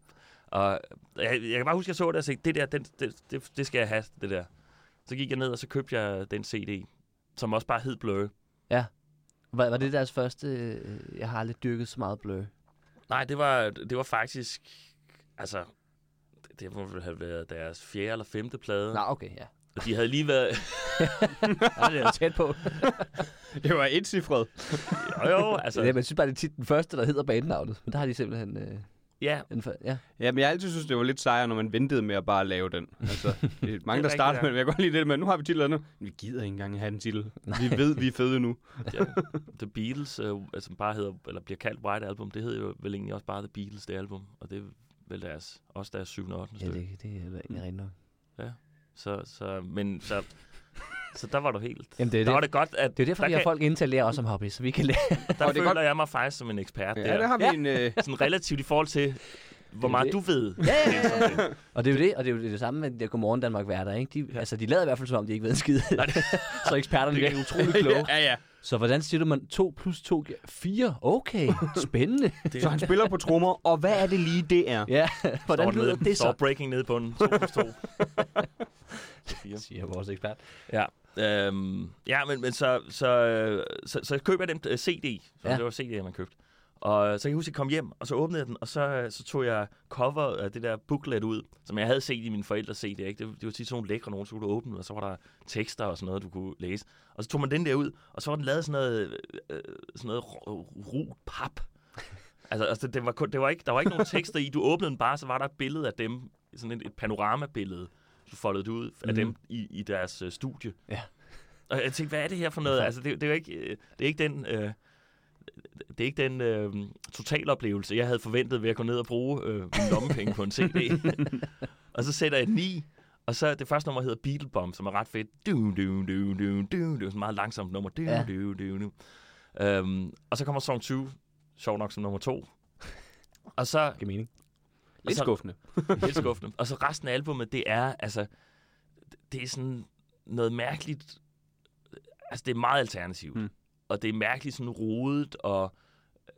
[SPEAKER 4] og jeg, jeg kan bare huske, jeg så det og tænkte, det der, den, det, det, det skal jeg have, det der. Så gik jeg ned, og så købte jeg den CD, som også bare hed Blur.
[SPEAKER 2] Var, var det deres første... Øh, jeg har aldrig dyrket så meget blø.
[SPEAKER 4] Nej, det var, det var faktisk... Altså, det, må vel have været deres fjerde eller femte plade.
[SPEAKER 2] Nå, okay, ja.
[SPEAKER 4] Og de havde lige været...
[SPEAKER 2] ja det er tæt på.
[SPEAKER 1] Det var et cifret.
[SPEAKER 4] Jo, jo, altså...
[SPEAKER 2] ja, men jeg synes bare, det er tit den første, der hedder banenavnet. Men der har de simpelthen... Øh,
[SPEAKER 4] Ja,
[SPEAKER 2] fa- ja.
[SPEAKER 1] Ja, men jeg har altid synes, det var lidt sejere, når man ventede med at bare lave den. Altså, det er mange, der starter
[SPEAKER 4] ja.
[SPEAKER 1] med, men jeg kan godt lide det, men nu har vi titlen nu. Vi gider ikke engang have en titel. Vi ved, vi er fede nu.
[SPEAKER 4] ja. The Beatles, øh, altså bare hedder, eller bliver kaldt White Album, det hedder jo vel egentlig også bare The Beatles, det album. Og det er vel deres, også deres 7. og 8.
[SPEAKER 2] ja,
[SPEAKER 4] stykke.
[SPEAKER 2] det, det er da egentlig rigtigt nok.
[SPEAKER 4] Så, så, men så, så der var du helt...
[SPEAKER 2] Jamen, det er
[SPEAKER 4] der var
[SPEAKER 2] det.
[SPEAKER 4] det godt, at
[SPEAKER 2] Det er derfor,
[SPEAKER 4] der,
[SPEAKER 2] vi har
[SPEAKER 4] kan,
[SPEAKER 2] folk inde til at lære os om hobby, så vi kan lære.
[SPEAKER 4] der
[SPEAKER 1] Og det er
[SPEAKER 4] føler
[SPEAKER 1] godt-
[SPEAKER 4] jeg mig faktisk som en ekspert
[SPEAKER 1] Ja,
[SPEAKER 4] der.
[SPEAKER 1] der har vi
[SPEAKER 2] Ja.
[SPEAKER 1] en... Øh,
[SPEAKER 4] Sådan relativt i forhold til, hvor
[SPEAKER 2] Det er
[SPEAKER 4] meget
[SPEAKER 2] det.
[SPEAKER 4] du ved.
[SPEAKER 2] Ja, ja,
[SPEAKER 4] Det er det.
[SPEAKER 2] Og det er jo det, og det er jo det samme med de der Godmorgen Danmark værter, ikke? De, ja. Altså, de lader i hvert fald som om, de ikke ved en skid. så eksperterne virker utrolig kloge.
[SPEAKER 1] ja, ja.
[SPEAKER 2] Så hvordan siger du, man 2 plus 2 giver 4? Okay, spændende.
[SPEAKER 1] Så han spiller på trommer, og hvad er det lige, det er?
[SPEAKER 2] ja, hvordan
[SPEAKER 4] Står
[SPEAKER 2] lyder
[SPEAKER 4] nede,
[SPEAKER 2] det
[SPEAKER 4] Står
[SPEAKER 2] så?
[SPEAKER 4] breaking nede på den. 2 plus 2. Fire.
[SPEAKER 2] Siger vores ekspert.
[SPEAKER 4] Ja. Øhm, ja, men, men så, så, øh, så, så køber jeg den uh, CD. Så
[SPEAKER 2] Ja.
[SPEAKER 4] Det var CD, man købte. Og så kan jeg huske, at jeg kom hjem, og så åbnede jeg den, og så, øh, så tog jeg cover af det der booklet ud, som jeg havde set i mine forældres CD. Ikke? Det, det var tit sådan nogle lækre nogen, så kunne du åbne den, og så var der tekster og sådan noget, du kunne læse. Og så tog man den der ud, og så var den lavet sådan noget, øh, sådan noget ru ru pap. Altså, altså det, var kun, det var ikke, der var ikke nogen tekster i. Du åbnede den bare, så var der et billede af dem, sådan et, et panoramabillede. Du foldede det ud af
[SPEAKER 2] Mhm.
[SPEAKER 4] dem i, i deres øh, studie.
[SPEAKER 2] Ja.
[SPEAKER 4] Og jeg tænkte, hvad er det her for noget? Altså, det, det er ikke, øh, det er ikke den... Øh, det er ikke den øh, totaloplevelse, jeg havde forventet ved at gå ned og bruge øh, lommepenge på en CD. og så sætter jeg 9, og så det første nummer hedder Beatle Bomb, som er ret fedt. Du, du, du, du, du. Det er sådan et meget langsomt nummer. Du,
[SPEAKER 2] Ja.
[SPEAKER 4] du, du, du. Um, og så kommer Song 20, sjov nok som nummer 2. Og så
[SPEAKER 2] Giver mening.
[SPEAKER 1] Lidt
[SPEAKER 4] så-
[SPEAKER 1] skuffende.
[SPEAKER 4] helt skuffende. Og så resten af albumet, det er, altså, det er sådan noget mærkeligt, altså det er meget alternativt.
[SPEAKER 1] Mm.
[SPEAKER 4] Mm. Og det er mærkeligt sådan rodet, og øh,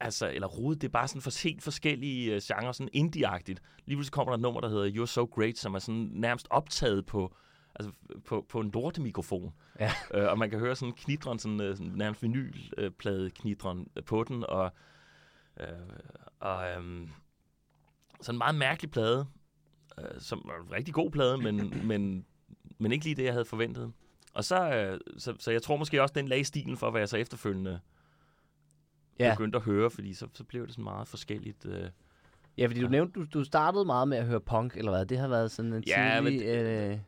[SPEAKER 4] altså, eller rodet, det er bare sådan for helt forskellige øh, genrer, sådan indie-agtigt. Lige pludselig kommer der et nummer, der hedder You're So Great, som er sådan nærmest optaget på, altså, på, på en lortemikrofon.
[SPEAKER 2] Ja.
[SPEAKER 4] Øh, og man kan høre sådan knitren, sådan, øh, sådan nærmest vinylplade knitren på den, og, øh, og øh, sådan en meget mærkelig plade, øh, som var en rigtig god plade, men, men, men ikke lige det, jeg havde forventet. Og så, øh, så, så jeg tror måske også, den lagde stilen for, hvad jeg så efterfølgende
[SPEAKER 2] Ja.
[SPEAKER 4] ja. begyndte at høre, fordi så, så blev det sådan meget forskelligt. Øh.
[SPEAKER 2] Ja, fordi du nævnte, du, du startede meget med at høre punk, eller hvad? Det har været sådan en
[SPEAKER 4] Ja, men
[SPEAKER 2] tidlig...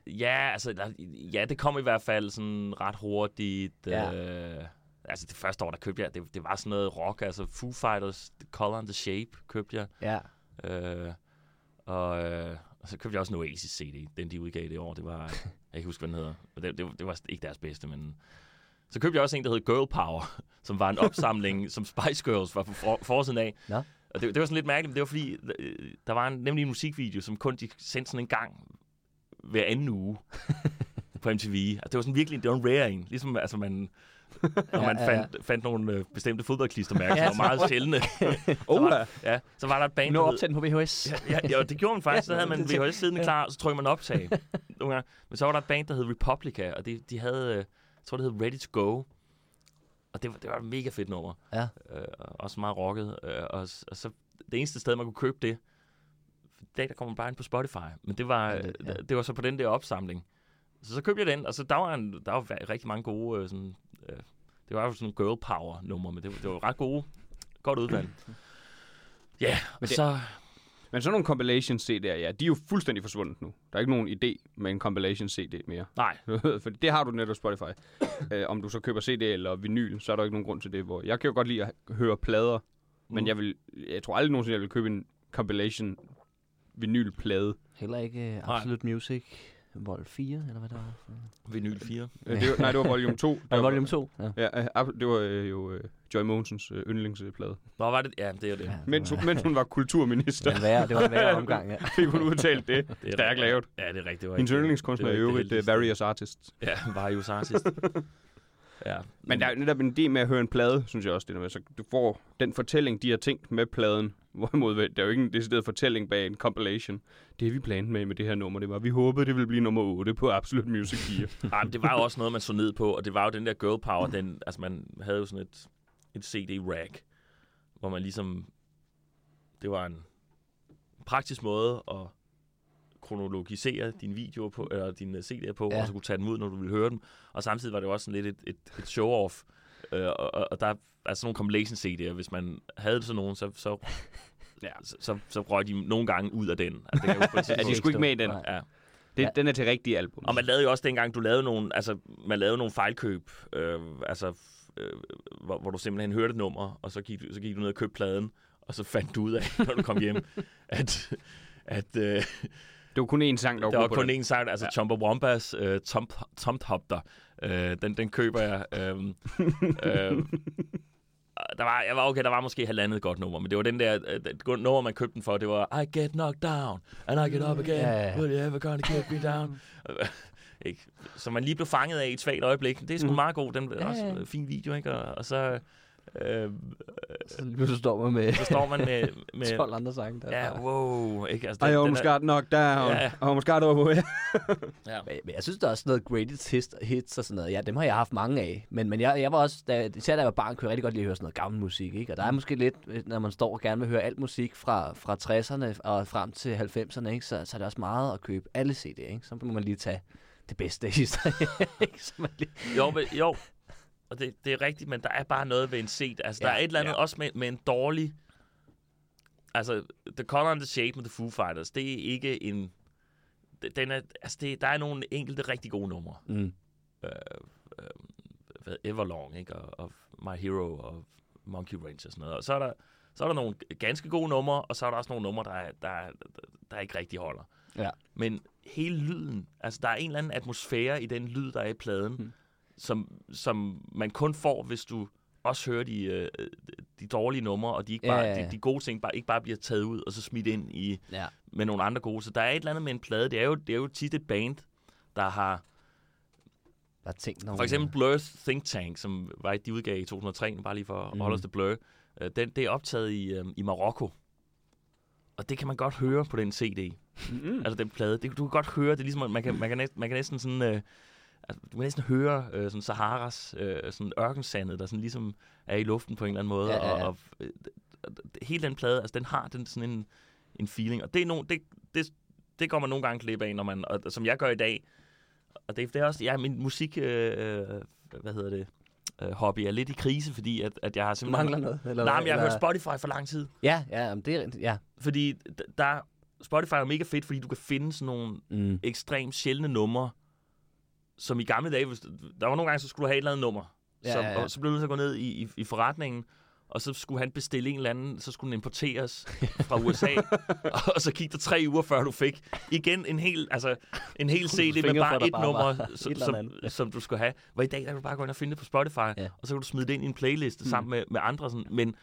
[SPEAKER 2] Øh,
[SPEAKER 4] Ja, altså, ja, det kom i hvert fald sådan ret hurtigt.
[SPEAKER 2] Ja.
[SPEAKER 4] Ja. Øh, altså, det første år, der købte jeg, det, det var sådan noget rock, altså Foo Fighters, The Color and the Shape købte jeg.
[SPEAKER 2] ja.
[SPEAKER 4] Øh, og, øh, og så købte jeg også en Oasis CD, den de udgav det år. Det var, jeg kan ikke huske, hvad den hedder. Det, det, det var ikke deres bedste, men... Så købte jeg også en, der hed Girl Power, som var en opsamling, som Spice Girls var på for, forsiden af.
[SPEAKER 2] Nå.
[SPEAKER 4] Og det, det var sådan lidt mærkeligt, men det var fordi, øh, der var en, nemlig en musikvideo, som kun de sendte sådan en gang hver anden uge på MTV. Og det var sådan virkelig, det var en rare en. Ligesom altså man, når man
[SPEAKER 2] Ja, ja,
[SPEAKER 4] fandt, fandt nogle øh, bestemte fodboldklistermærker,
[SPEAKER 2] Ja,
[SPEAKER 4] som var meget sjældne.
[SPEAKER 1] Oh,
[SPEAKER 4] ja, så var der et band, hed-
[SPEAKER 2] optaget den på VHS.
[SPEAKER 4] Ja, ja, ja, det gjorde man faktisk. Så havde man
[SPEAKER 2] det-
[SPEAKER 4] VHS siddende klar, og så trykkede man optag. Nogle gange. Men så var der et band, der hed Republica, og de, de havde, øh, jeg tror det hed Ready to Go. Og det var, det var et mega fedt nummer.
[SPEAKER 2] Ja.
[SPEAKER 4] Øh, og også meget rocket. Øh, og, og så det eneste sted, man kunne købe det, i dag der kommer man bare ind på Spotify. Men det var,
[SPEAKER 2] Ja, det-
[SPEAKER 4] det,
[SPEAKER 2] ja.
[SPEAKER 4] det var så på den der opsamling. Så så købte jeg den, og så der var, en, der var va- rigtig mange gode, øh, sådan, øh, det var jo sådan girl power nummer, men det, var- det var ret gode, godt udvalg. Ja,
[SPEAKER 1] Men
[SPEAKER 4] men
[SPEAKER 1] det-
[SPEAKER 4] så...
[SPEAKER 1] Men sådan nogle compilation CD'er, ja, de er jo fuldstændig forsvundet nu. Der er ikke nogen idé med en compilation CD mere.
[SPEAKER 4] Nej,
[SPEAKER 1] For det har du netop Spotify. øh, om du så køber CD eller vinyl, så er der ikke nogen grund til det. Hvor jeg kan jo godt lide at høre plader, mm. men jeg, vil, jeg tror aldrig nogensinde, jeg vil købe en compilation vinylplade.
[SPEAKER 2] Heller ikke uh, Absolute Music Vol 4, eller hvad der var.
[SPEAKER 4] Vinyl 4.
[SPEAKER 1] Øh, det var, nej, det var volume 2.
[SPEAKER 2] Og volume 2. Ja.
[SPEAKER 1] Ja, det var jo øh, Joy Monsens øh, yndlingsplade.
[SPEAKER 4] Nå, var det? Ja, det er det.
[SPEAKER 2] Ja, det
[SPEAKER 1] Mens,
[SPEAKER 2] var-
[SPEAKER 1] hun- mens hun var kulturminister,
[SPEAKER 2] Det var værre, det var en værre omgang, ja.
[SPEAKER 1] fik hun udtalt det.
[SPEAKER 4] det er
[SPEAKER 1] Stærkt
[SPEAKER 4] rigtigt.
[SPEAKER 1] lavet.
[SPEAKER 4] Ja, det er rigtigt. Det var
[SPEAKER 1] Hendes yndlingskunstner er
[SPEAKER 4] det var det
[SPEAKER 1] uh,
[SPEAKER 4] heldigste.
[SPEAKER 1] Various Artist.
[SPEAKER 4] Ja, Various Artist. Ja.
[SPEAKER 1] Men der er jo netop en idé med at høre en plade, synes jeg også, det der med. Så du får den fortælling, de har tænkt med pladen. Hvorimod, der er jo ikke en decideret fortælling bag en compilation. Det vi planede med med det her nummer, det var, vi håbede, det ville blive nummer 8 på Absolute Music 4.
[SPEAKER 4] Ej, men det var jo også noget, man så ned på, og det var jo den der girl power, den, altså man havde jo sådan et, et CD-rack, hvor man ligesom, det var en praktisk måde at kronologisere din video på, eller din CD'er på,
[SPEAKER 2] Ja.
[SPEAKER 4] og så kunne tage dem ud, når du ville høre dem. Og samtidig var det jo også sådan lidt et, et, et show-off. Øh, og, og, og der er altså sådan nogle compilation CD'er, hvis man havde sådan nogen, så, så,
[SPEAKER 1] Ja.
[SPEAKER 4] så, så, så røg de nogle gange ud af den. Altså, det kan et
[SPEAKER 1] Ja, de
[SPEAKER 4] tidspunkt.
[SPEAKER 1] skulle ikke med i den.
[SPEAKER 2] Nej.
[SPEAKER 4] Ja.
[SPEAKER 1] Det,
[SPEAKER 2] Ja.
[SPEAKER 1] Den er til rigtige album.
[SPEAKER 4] Og man lavede jo også dengang, du lavede nogle, altså, man lavede nogle fejlkøb, øh, altså, øh, hvor, hvor, du simpelthen hørte et nummer, og så gik, du- så gik du ned og købte pladen, og så fandt du ud af, når du kom hjem, at, at øh,
[SPEAKER 1] Det var kun én sang, der var,
[SPEAKER 4] der var kun én sang, altså ja. Chumbawamba's øh, Tom, Tom Hopter, øh, den, den køber jeg. Øh, øh, der var, jeg var okay, der var måske halvandet godt nummer, men det var den der, det nummer, man købte den for, det var I get knocked down, and I get up again,
[SPEAKER 2] ja.
[SPEAKER 4] will you ever gonna get me down? ikke? Så man lige blev fanget af i et svagt øjeblik. Det er sgu
[SPEAKER 1] Mhm.
[SPEAKER 4] meget god, den
[SPEAKER 2] Ja,
[SPEAKER 4] også fin video, ikke? Og, og så, øh,
[SPEAKER 2] Så står man med
[SPEAKER 4] så står man med, med
[SPEAKER 2] 12 andre sange der.
[SPEAKER 4] ja, wow, ikke? Altså,
[SPEAKER 1] I
[SPEAKER 4] den,
[SPEAKER 1] almost
[SPEAKER 4] den er,
[SPEAKER 1] got knocked down.
[SPEAKER 4] Ja.
[SPEAKER 1] I almost got over
[SPEAKER 4] ja.
[SPEAKER 2] Men, men jeg synes, der er også noget greatest hits, hits og sådan noget. Ja, dem har jeg haft mange af. Men, men jeg, jeg var også, da, især da jeg var barn, kunne jeg rigtig godt lide at høre sådan noget gammel musik. Ikke? Og der er måske lidt, øh, når man står og gerne vil høre alt musik fra, fra 60'erne og frem til 90'erne, ikke? Så, så er det også meget at købe alle CD'er. Ikke? Så må man lige tage det bedste af historien. ikke? Så man lige...
[SPEAKER 4] Jo, men, jo. Og det, det er rigtigt, men der er bare noget ved en set. Altså, der
[SPEAKER 2] Ja,
[SPEAKER 4] er et eller andet
[SPEAKER 1] ja.
[SPEAKER 4] også med, med en dårlig... Altså, The Color and the Shape med The Foo Fighters, det er ikke en... Den er, altså, det, der er nogle enkelte rigtig gode numre.
[SPEAKER 2] Mm.
[SPEAKER 4] Øh, øh, hvad- Everlong, ikke? Og, og My Hero og Monkey Ranch og sådan noget. Og så er der, så er der nogle ganske gode numre, og så er der også nogle numre, der, er- der, er- der ikke rigtig holder.
[SPEAKER 2] Ja.
[SPEAKER 4] Men hele lyden, altså der er en eller anden atmosfære i den lyd, der er i pladen,
[SPEAKER 2] Mm.
[SPEAKER 4] Mm. som, som man kun får, hvis du også hører de, øh, de dårlige numre, og de, ikke bare,
[SPEAKER 2] ja, ja.
[SPEAKER 4] De, de gode ting bare, ikke bare bliver taget ud og så smidt ind i,
[SPEAKER 2] Ja.
[SPEAKER 4] med nogle andre gode. Så der er et eller andet med en plade. Det er jo, det er jo tit et band, der har...
[SPEAKER 2] Der er tænkt nogle...
[SPEAKER 4] For eksempel Blur's Think Tank, som var de udgav i 2003, bare lige for at
[SPEAKER 2] Mhm.
[SPEAKER 4] holde os til Blur. øh, Den, det er optaget i, øh, i Marokko. Og det kan man godt høre på den CD.
[SPEAKER 1] Mm.
[SPEAKER 4] Altså den plade. Det, du kan godt høre, det er ligesom, at man kan, man kan, næsten, man kan næsten sådan... Øh, altså, du kan næsten høre øh, sådan Saharas øh, sådan ørkensandet, der sådan ligesom er i luften på en eller anden måde.
[SPEAKER 2] Ja, ja, ja.
[SPEAKER 4] Og, og øh, og hele den plade, altså den har den sådan en, en feeling. Og det, er no, det, det, det går man nogle gange glip af, når man, og, som jeg gør i dag. Og det, det er også, ja, min musik, øh, øh, hvad hedder det, øh, hobby er lidt i krise, fordi at, at jeg har
[SPEAKER 2] Du
[SPEAKER 4] simpelthen...
[SPEAKER 2] mangler noget? Eller,
[SPEAKER 4] Nej, men jeg har
[SPEAKER 2] eller...
[SPEAKER 4] hørt Spotify for lang tid.
[SPEAKER 2] Ja, ja, det er ja.
[SPEAKER 4] Fordi der, Spotify er mega fedt, fordi du kan finde sådan nogle
[SPEAKER 2] Mm.
[SPEAKER 4] ekstremt sjældne numre, som i gamle dage, der var nogle gange, så skulle du have et eller andet nummer.
[SPEAKER 2] Ja,
[SPEAKER 4] som,
[SPEAKER 2] ja, ja.
[SPEAKER 4] Og så blev du nødt til at gå ned i, i, i forretningen, og så skulle han bestille en eller anden, så skulle den importeres fra USA, og så gik der tre uger, før du fik igen en hel, altså, en hel CD med bare et
[SPEAKER 2] bare
[SPEAKER 4] nummer,
[SPEAKER 2] var
[SPEAKER 4] som,
[SPEAKER 2] et
[SPEAKER 4] som, som du skulle have. Hvor i dag, der kan du bare gå ind og finde det på Spotify,
[SPEAKER 2] Ja.
[SPEAKER 4] og så kan du smide det ind i en playliste
[SPEAKER 2] Mm.
[SPEAKER 4] sammen med, med andre. Sådan. Men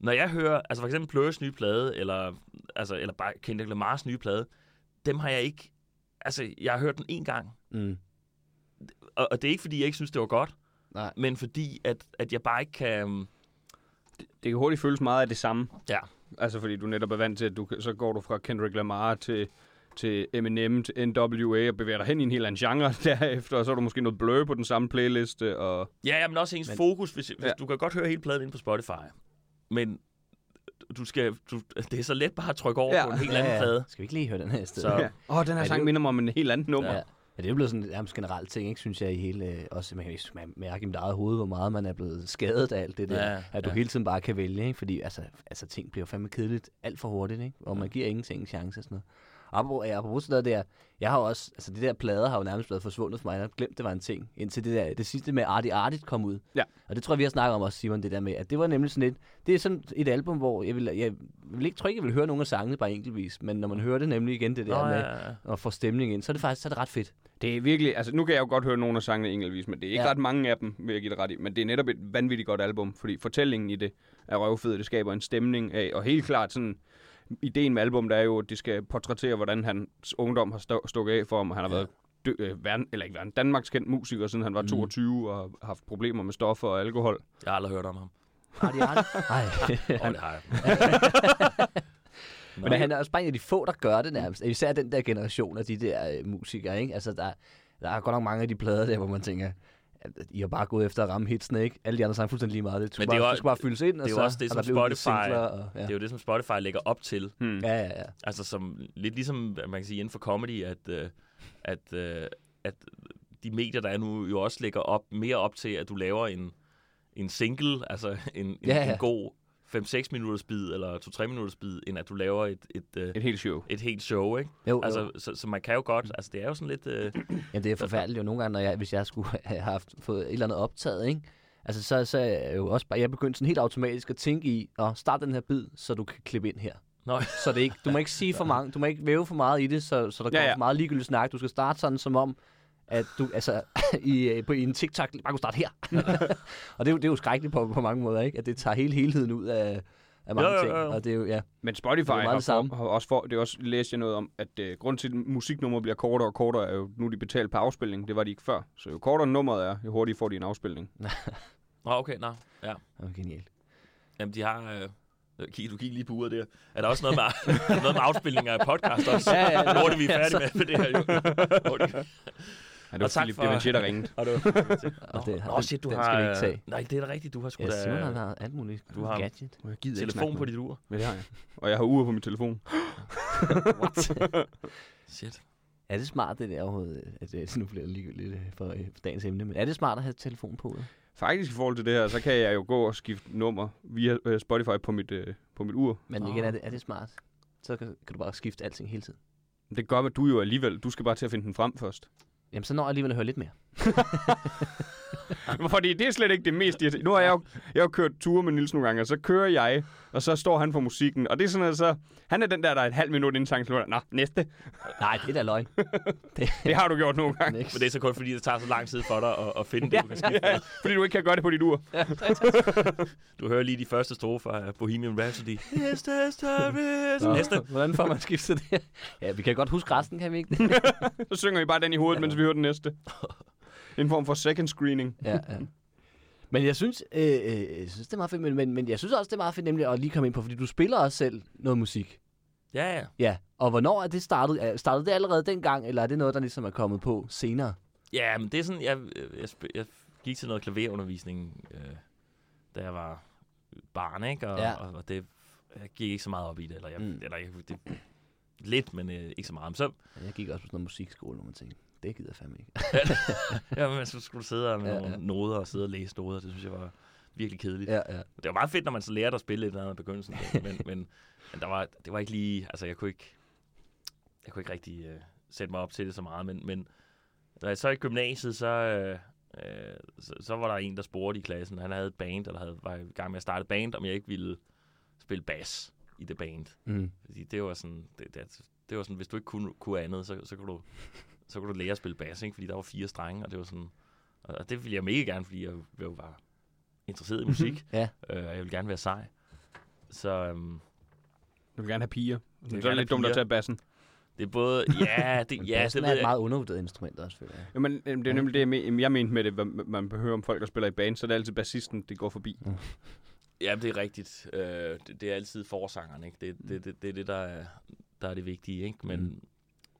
[SPEAKER 4] når jeg hører, altså for eksempel Blur's nye plade, eller, altså, eller bare Kendrick Lamars nye plade, dem har jeg ikke, altså jeg har hørt den en gang,
[SPEAKER 2] Mm.
[SPEAKER 4] Og, og det er ikke, fordi jeg ikke synes, det var godt,
[SPEAKER 2] Nej.
[SPEAKER 4] men fordi, at, at jeg bare ikke kan... øhm,
[SPEAKER 1] Det kan hurtigt føles meget af det samme.
[SPEAKER 4] Ja.
[SPEAKER 1] Altså, fordi du netop er vant til, at du, så går du fra Kendrick Lamar til, til Eminem, til NWA, og bevæger dig hen i en helt anden genre derefter, og så er du måske noget blur på den samme playliste, og...
[SPEAKER 4] Ja, ja, men også ens
[SPEAKER 2] Men-
[SPEAKER 4] fokus. Hvis, hvis
[SPEAKER 1] Ja.
[SPEAKER 4] Du kan godt høre hele pladen ind på Spotify, men du skal, du, det er så let bare at trykke over
[SPEAKER 1] Ja.
[SPEAKER 4] ja. på en helt anden plade.
[SPEAKER 2] Skal vi ikke lige høre den her stedet?
[SPEAKER 4] Så-
[SPEAKER 1] Ja. Åh, oh, den her
[SPEAKER 2] Ja, det
[SPEAKER 1] sang
[SPEAKER 2] er jo-
[SPEAKER 1] minder mig om en helt anden nummer.
[SPEAKER 2] Ja. Ja, det er blevet sådan en nærmest generelt ting, ikke, synes jeg, i hele... øh, Også, man kan man mærke i mit eget hoved, hvor meget man er blevet skadet af alt det der.
[SPEAKER 4] Ja,
[SPEAKER 2] at du
[SPEAKER 4] ja.
[SPEAKER 2] hele tiden bare kan vælge, ikke? Fordi altså, altså, ting bliver fandme kedeligt alt for hurtigt, ikke? Og man giver ingenting en chance og sådan noget. Apropos, ja, apropos sådan noget der, jeg har også, altså de der plader har jo nærmest blevet forsvundet for mig. Jeg har glemt, det var en ting, indtil det der, det sidste med Artie Artit kom ud.
[SPEAKER 1] Ja.
[SPEAKER 2] Og det tror jeg, vi har snakket om også, Simon, det der med, at det var nemlig sådan et, det er sådan et album, hvor jeg vil, jeg vil ikke, tror ikke, jeg vil høre nogen af sangene bare enkeltvis, men når man hører det nemlig igen, det der
[SPEAKER 4] Nå,
[SPEAKER 2] med
[SPEAKER 4] ja,
[SPEAKER 2] at få stemning ind, så er det faktisk så er det ret fedt.
[SPEAKER 1] Det er virkelig, altså nu kan jeg jo godt høre nogle af sangene enkeltvis, men det er ikke
[SPEAKER 2] Ja.
[SPEAKER 1] ret mange af dem, vil jeg give det ret i. Men det er netop et vanvittigt godt album, fordi fortællingen i det er røvfed, det skaber en stemning af, og helt klart sådan, ideen med album, der er jo, at det skal portrættere, hvordan hans ungdom har stå, stukket af for ham, og han har
[SPEAKER 2] Ja.
[SPEAKER 1] været dø, øh, verden, eller ikke verden, Danmarks kendt musiker, siden han var
[SPEAKER 2] Mm.
[SPEAKER 1] 22 og har haft problemer med stoffer og alkohol.
[SPEAKER 4] Jeg har aldrig hørt om ham.
[SPEAKER 2] Har de aldrig? Nej.
[SPEAKER 4] Åh, det har jeg.
[SPEAKER 2] Men han er også bare en af de få, der gør det nærmest. Især den der generation af de der øh, musikere, ikke? Altså, der, der er godt nok mange af de plader der, hvor man tænker, I har bare gået efter at ramme hitsene, ikke? Alle de andre sang fuldstændig lige meget. Det, skulle
[SPEAKER 4] Men det er
[SPEAKER 2] bare, det skulle bare fyldes ind, og
[SPEAKER 4] det er jo
[SPEAKER 2] så
[SPEAKER 4] også det, som Spotify-
[SPEAKER 2] singler, og, ja.
[SPEAKER 4] Det er jo det, som Spotify lægger op til.
[SPEAKER 1] Hmm.
[SPEAKER 2] ja, ja, ja.
[SPEAKER 4] Altså som, lidt ligesom, man kan sige, inden for comedy, at, øh, at, øh, at de medier, der er nu, jo også lægger op, mere op til, at du laver en, en single, altså en, en,
[SPEAKER 2] Ja, ja.
[SPEAKER 4] en god 5-6 minutters bid, eller 2-3 minutters bid, end at du laver et, et, øh,
[SPEAKER 1] Et helt show.
[SPEAKER 4] et helt show, ikke?
[SPEAKER 2] Jo,
[SPEAKER 4] Altså,
[SPEAKER 2] jo.
[SPEAKER 4] så, så man kan jo godt, altså det er jo sådan lidt, øh,
[SPEAKER 2] Jamen, det er forfærdeligt jo nogle gange, når jeg, hvis jeg skulle have haft fået et eller andet optaget, ikke? Altså, så, så er jeg jo også bare, jeg begyndte sådan helt automatisk at tænke i, at starte den her bid, så du kan klippe ind her.
[SPEAKER 4] Nå.
[SPEAKER 2] Så det ikke, du må ikke sige for mange, du må ikke væve for meget i det, så, så der
[SPEAKER 1] Ja,
[SPEAKER 2] kommer
[SPEAKER 1] ja.
[SPEAKER 2] for meget ligegyldigt snak. Du skal starte sådan som om, at du altså, i, øh, på, i en TikTok bare kunne starte her. og det er, jo, det er jo skrækkeligt på, på mange måder, ikke? At det tager hele helheden ud af, af mange
[SPEAKER 4] Jo, jo,
[SPEAKER 2] ting.
[SPEAKER 4] jo.
[SPEAKER 2] Og det er jo, ja.
[SPEAKER 1] Men Spotify
[SPEAKER 2] Det er jo meget
[SPEAKER 1] har, for, har også for, det er også læste jeg noget om, at øh, grund til, at musiknummer bliver kortere og kortere, er jo nu de betalt per afspilning. Det var de ikke før. Så jo kortere nummeret er, jo hurtigere får de en afspilning.
[SPEAKER 4] Nå, okay, nå, ja.
[SPEAKER 2] Det var genialt.
[SPEAKER 4] Jamen, de har... Øh, kig, du kigger lige på uret der. Er der også noget med, noget med afspilninger af podcast også?
[SPEAKER 2] Ja, ja,
[SPEAKER 4] Nu er det, vi er
[SPEAKER 2] ja,
[SPEAKER 4] færdige med, med det her, jo.
[SPEAKER 1] Ja, det var
[SPEAKER 4] Og tak
[SPEAKER 1] Philip
[SPEAKER 4] for-
[SPEAKER 1] Devanchier, der ringede.
[SPEAKER 4] Og det var...
[SPEAKER 2] Og det,
[SPEAKER 4] Nå, shit, du
[SPEAKER 2] den
[SPEAKER 4] har...
[SPEAKER 2] skal vi ikke tage.
[SPEAKER 4] Nej, det er da rigtigt. Du har sgu
[SPEAKER 2] Ja, Simon har
[SPEAKER 4] da
[SPEAKER 2] været alt muligt.
[SPEAKER 4] Du har-
[SPEAKER 2] gadget.
[SPEAKER 1] Jeg gider
[SPEAKER 4] telefon på dit ur.
[SPEAKER 1] Ja, det har jeg. Og jeg har uger på min telefon.
[SPEAKER 4] Shit.
[SPEAKER 2] Er det smart, det der overhovedet? At, at, nu bliver det ligegyldigt øh, for, øh, for dagens emne, men er det smart at have telefon på? øh?
[SPEAKER 1] Faktisk i forhold til det her, så kan jeg jo gå og skifte nummer via øh, Spotify på mit, øh, på mit ur.
[SPEAKER 2] Men igen, er det, er det smart? Så kan, kan du bare skifte alting hele tiden.
[SPEAKER 1] Det gør, at du jo alligevel, du skal bare til at finde den frem først.
[SPEAKER 2] Jamen, så når jeg alligevel at høre lidt mere.
[SPEAKER 1] Fordi det er slet ikke det mest irriterende. Nu har jeg jo, jeg har kørt ture med Nils nogle gange, og så kører jeg, og så står han for musikken. Og det er sådan, at så, han er den der, der er et halvt minut inden sangen slutter. Nå, næste.
[SPEAKER 2] Nej, det er da løgn. det,
[SPEAKER 1] Det har du gjort nogle gange.
[SPEAKER 2] Niks.
[SPEAKER 4] Men det er så kun fordi, det tager så lang tid for dig at, at finde det, du kan skifte.
[SPEAKER 1] Ja, fordi du ikke kan gøre det på dit ur.
[SPEAKER 4] Du hører lige de første strofer af Bohemian Rhapsody. Yes, Næste.
[SPEAKER 2] Hvordan får man skiftet det? Ja, vi kan godt huske resten, kan vi ikke?
[SPEAKER 1] Så synger I bare den i hovedet, mens vi hører den næste. En form for second screening.
[SPEAKER 2] ja, ja. Men jeg synes, øh, øh, jeg synes, det er meget fedt, men, men, men jeg synes også, det er meget fedt nemlig at lige komme ind på, fordi du spiller også selv noget musik.
[SPEAKER 4] Ja, ja.
[SPEAKER 2] Ja, og hvornår er det startet? Er- Startede det allerede dengang, eller er det noget, der ligesom er kommet på senere?
[SPEAKER 4] Ja, men det er sådan, jeg, jeg, sp- jeg gik til noget klaverundervisning, øh, da jeg var barn, ikke? Og,
[SPEAKER 2] Ja.
[SPEAKER 4] ja. og, og det, jeg gik ikke så meget op i det, eller, jeg,
[SPEAKER 2] Mm.
[SPEAKER 4] eller jeg, det, lidt, men øh, ikke så meget. Men så,
[SPEAKER 2] Jeg gik også på sådan noget musikskole, hvor man tænkte, det gider jeg fandme ikke.
[SPEAKER 4] ja, men så skulle du sidde med
[SPEAKER 2] Ja,
[SPEAKER 4] nogle
[SPEAKER 2] ja.
[SPEAKER 4] noder og sidde og læse noder. Det synes jeg var virkelig kedeligt.
[SPEAKER 2] ja, ja.
[SPEAKER 4] Det var meget fedt, når man så lærte at spille lidt andet i begyndelsen. men, men, men der var, det var ikke lige... Altså, jeg kunne ikke, jeg kunne ikke rigtig øh, sætte mig op til det så meget. Men, men da jeg så i gymnasiet, så, øh, øh, så, så var der en, der spurgte i klassen. Han havde et band, eller havde, var i gang med at starte et band, om jeg ikke ville spille bas i det band.
[SPEAKER 2] Mm.
[SPEAKER 4] Fordi det var sådan, det, det, det var sådan hvis du ikke kunne, kunne andet, så, så, kunne du, så kunne du lære at spille bas, ikke? fordi der var fire strenge, og det var sådan, og det ville jeg mega gerne, fordi jeg jo var interesseret i musik,
[SPEAKER 2] Ja.
[SPEAKER 4] øh, og jeg ville gerne være sej. Så øhm,
[SPEAKER 1] Du vil gerne have piger. er
[SPEAKER 4] gerne
[SPEAKER 1] det
[SPEAKER 4] have
[SPEAKER 1] lidt dumt at tage bassen.
[SPEAKER 4] det er både, ja, det,
[SPEAKER 2] Men
[SPEAKER 4] ja, det
[SPEAKER 2] er
[SPEAKER 4] ved
[SPEAKER 2] et
[SPEAKER 4] jeg.
[SPEAKER 2] meget undervurderet instrument også, føler jeg.
[SPEAKER 1] Jamen, øhm, det er nemlig det, jeg, men, jeg mente med det, hvad man behøver om folk, der spiller i band, så er det altid bassisten, det går forbi.
[SPEAKER 4] Ja, det er rigtigt. Øh, det, det, er altid forsangeren, ikke? Det, det, det, det er det, der er, der er det vigtige, ikke? Men,
[SPEAKER 2] Mm.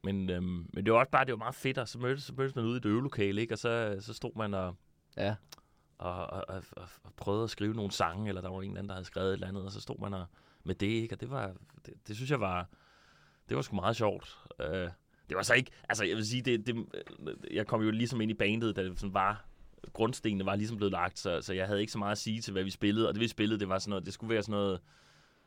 [SPEAKER 4] Men, øhm, men det var også bare, det var meget fedt, og så mødtes, så mødtes man ude i et øvelokale, ikke? Og så, så stod man og,
[SPEAKER 2] Ja.
[SPEAKER 4] og, og, og, og, og prøvede at skrive nogle sange, eller der var en eller anden, der havde skrevet et eller andet, og så stod man og, med det, ikke? Og det var, det, det synes jeg var, det var sgu meget sjovt. Øh, det var så ikke, altså jeg vil sige, det, det, jeg kom jo ligesom ind i bandet, da det sådan var, grundstenene var ligesom blevet lagt, så, så jeg havde ikke så meget at sige til, hvad vi spillede, og det vi spillede, det var sådan noget, det skulle være sådan noget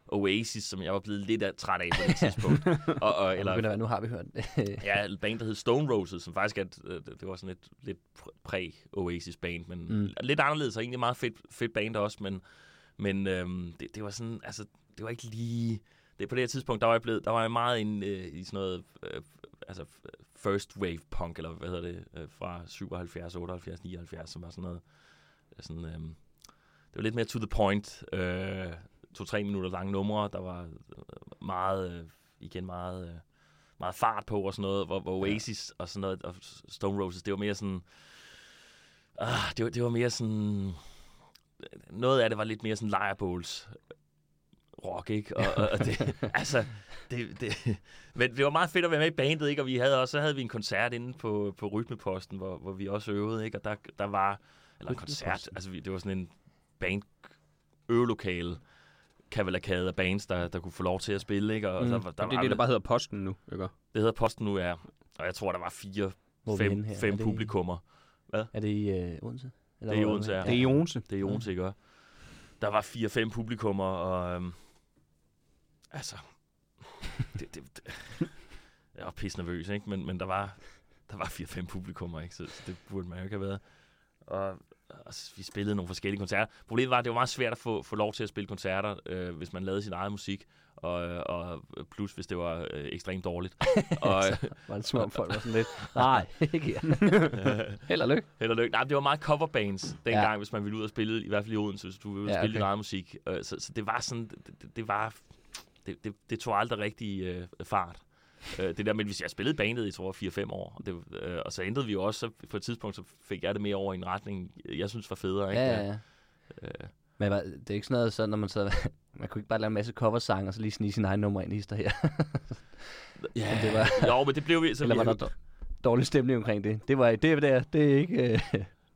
[SPEAKER 4] Oasis, som jeg var blevet lidt af, træt af på det tidspunkt. og, og,
[SPEAKER 2] Eller...
[SPEAKER 4] eller,
[SPEAKER 2] Nu har vi hørt.
[SPEAKER 4] Ja, et band, der hed Stone Roses, som faktisk er et, øh, det var sådan et lidt pr- præ-Oasis-band, men
[SPEAKER 2] Mm.
[SPEAKER 4] lidt anderledes, og egentlig meget fedt, fedt band også, men, men øhm, det, det var sådan, altså, det var ikke lige... Det, på det her tidspunkt, der var jeg, blevet, der var jeg meget inde øh, i sådan noget, øh, altså first wave punk, eller hvad hedder det, øh, fra 77, 78, 79, som var sådan noget, sådan, øh, det var lidt mere to the point, øh, to-tre minutter lange numre, der var øh, meget, øh, igen meget... Øh, meget fart på og sådan noget, hvor, hvor Oasis og sådan noget, og Stone Roses, det var mere sådan, ah, det, var, det var mere sådan, noget af det var lidt mere sådan lejrebåls rock, ikke? Og, og, og det, altså, det, det, men det var meget fedt at være med i bandet, ikke? Og vi havde også, så havde vi en koncert inde på, på Rytmeposten, hvor, hvor vi også øvede, ikke? Og der, der var, eller en koncert, altså vi, det var sådan en band øvelokale kavalakade af bands, der, der kunne få lov til at spille, ikke? Og,
[SPEAKER 2] Mm.
[SPEAKER 4] der, der
[SPEAKER 1] det er det, der bare hedder Posten nu, ikke?
[SPEAKER 4] det hedder Posten nu, ja. Og jeg tror, der var fire,
[SPEAKER 2] Hvor
[SPEAKER 4] fem, fem
[SPEAKER 2] Er det i-
[SPEAKER 4] publikummer.
[SPEAKER 2] Er det i øh, Odense? Eller
[SPEAKER 4] Det er i Odense, ja.
[SPEAKER 1] Det er i Odense.
[SPEAKER 4] Det er Jonas, ikke? også? Der var fire-fem publikummer, og øhm, altså, det, det, det, jeg var pisse nervøs, ikke? Men, men der var, der var fire-fem publikummer, ikke? Så, så det burde man jo ikke have været. Og, og vi spillede nogle forskellige koncerter. Problemet var, at det var meget svært at få, få lov til at spille koncerter, øh, hvis man lavede sin egen musik, og, øh, og plus hvis det var øh, ekstremt dårligt. og, øh,
[SPEAKER 2] Var det som om folk var sådan lidt, nej, ikke. Held og lykke.
[SPEAKER 4] Held og lykke. Nej, det var meget coverbands dengang,
[SPEAKER 2] Ja.
[SPEAKER 4] hvis man ville ud og spille, i hvert fald i Odense, hvis du ville
[SPEAKER 2] Ja,
[SPEAKER 4] spille din
[SPEAKER 2] okay.
[SPEAKER 4] egen musik. Øh, Så, så det var sådan, det, det, det var, det, det, det tog aldrig rigtig øh, fart. Øh, det der med, hvis jeg spillede bandet i, tror jeg, 4-5 år, og, det, øh, og så ændrede vi jo også, så på et tidspunkt, så fik jeg det mere over i en retning, jeg synes var federe. Ikke?
[SPEAKER 2] Ja, ja, ja.
[SPEAKER 4] Øh,
[SPEAKER 2] Men hvad, det er ikke sådan noget, så, når man så... Man kunne ikke bare lave en masse coversange, og så lige snige sin egen nummer ind i hister her.
[SPEAKER 4] ja,
[SPEAKER 2] det var-
[SPEAKER 4] jo, men det blev vi... Så
[SPEAKER 2] eller
[SPEAKER 4] vi,
[SPEAKER 2] var der dår- dårlig stemning omkring det? Det var det, der, det er ikke... Øh,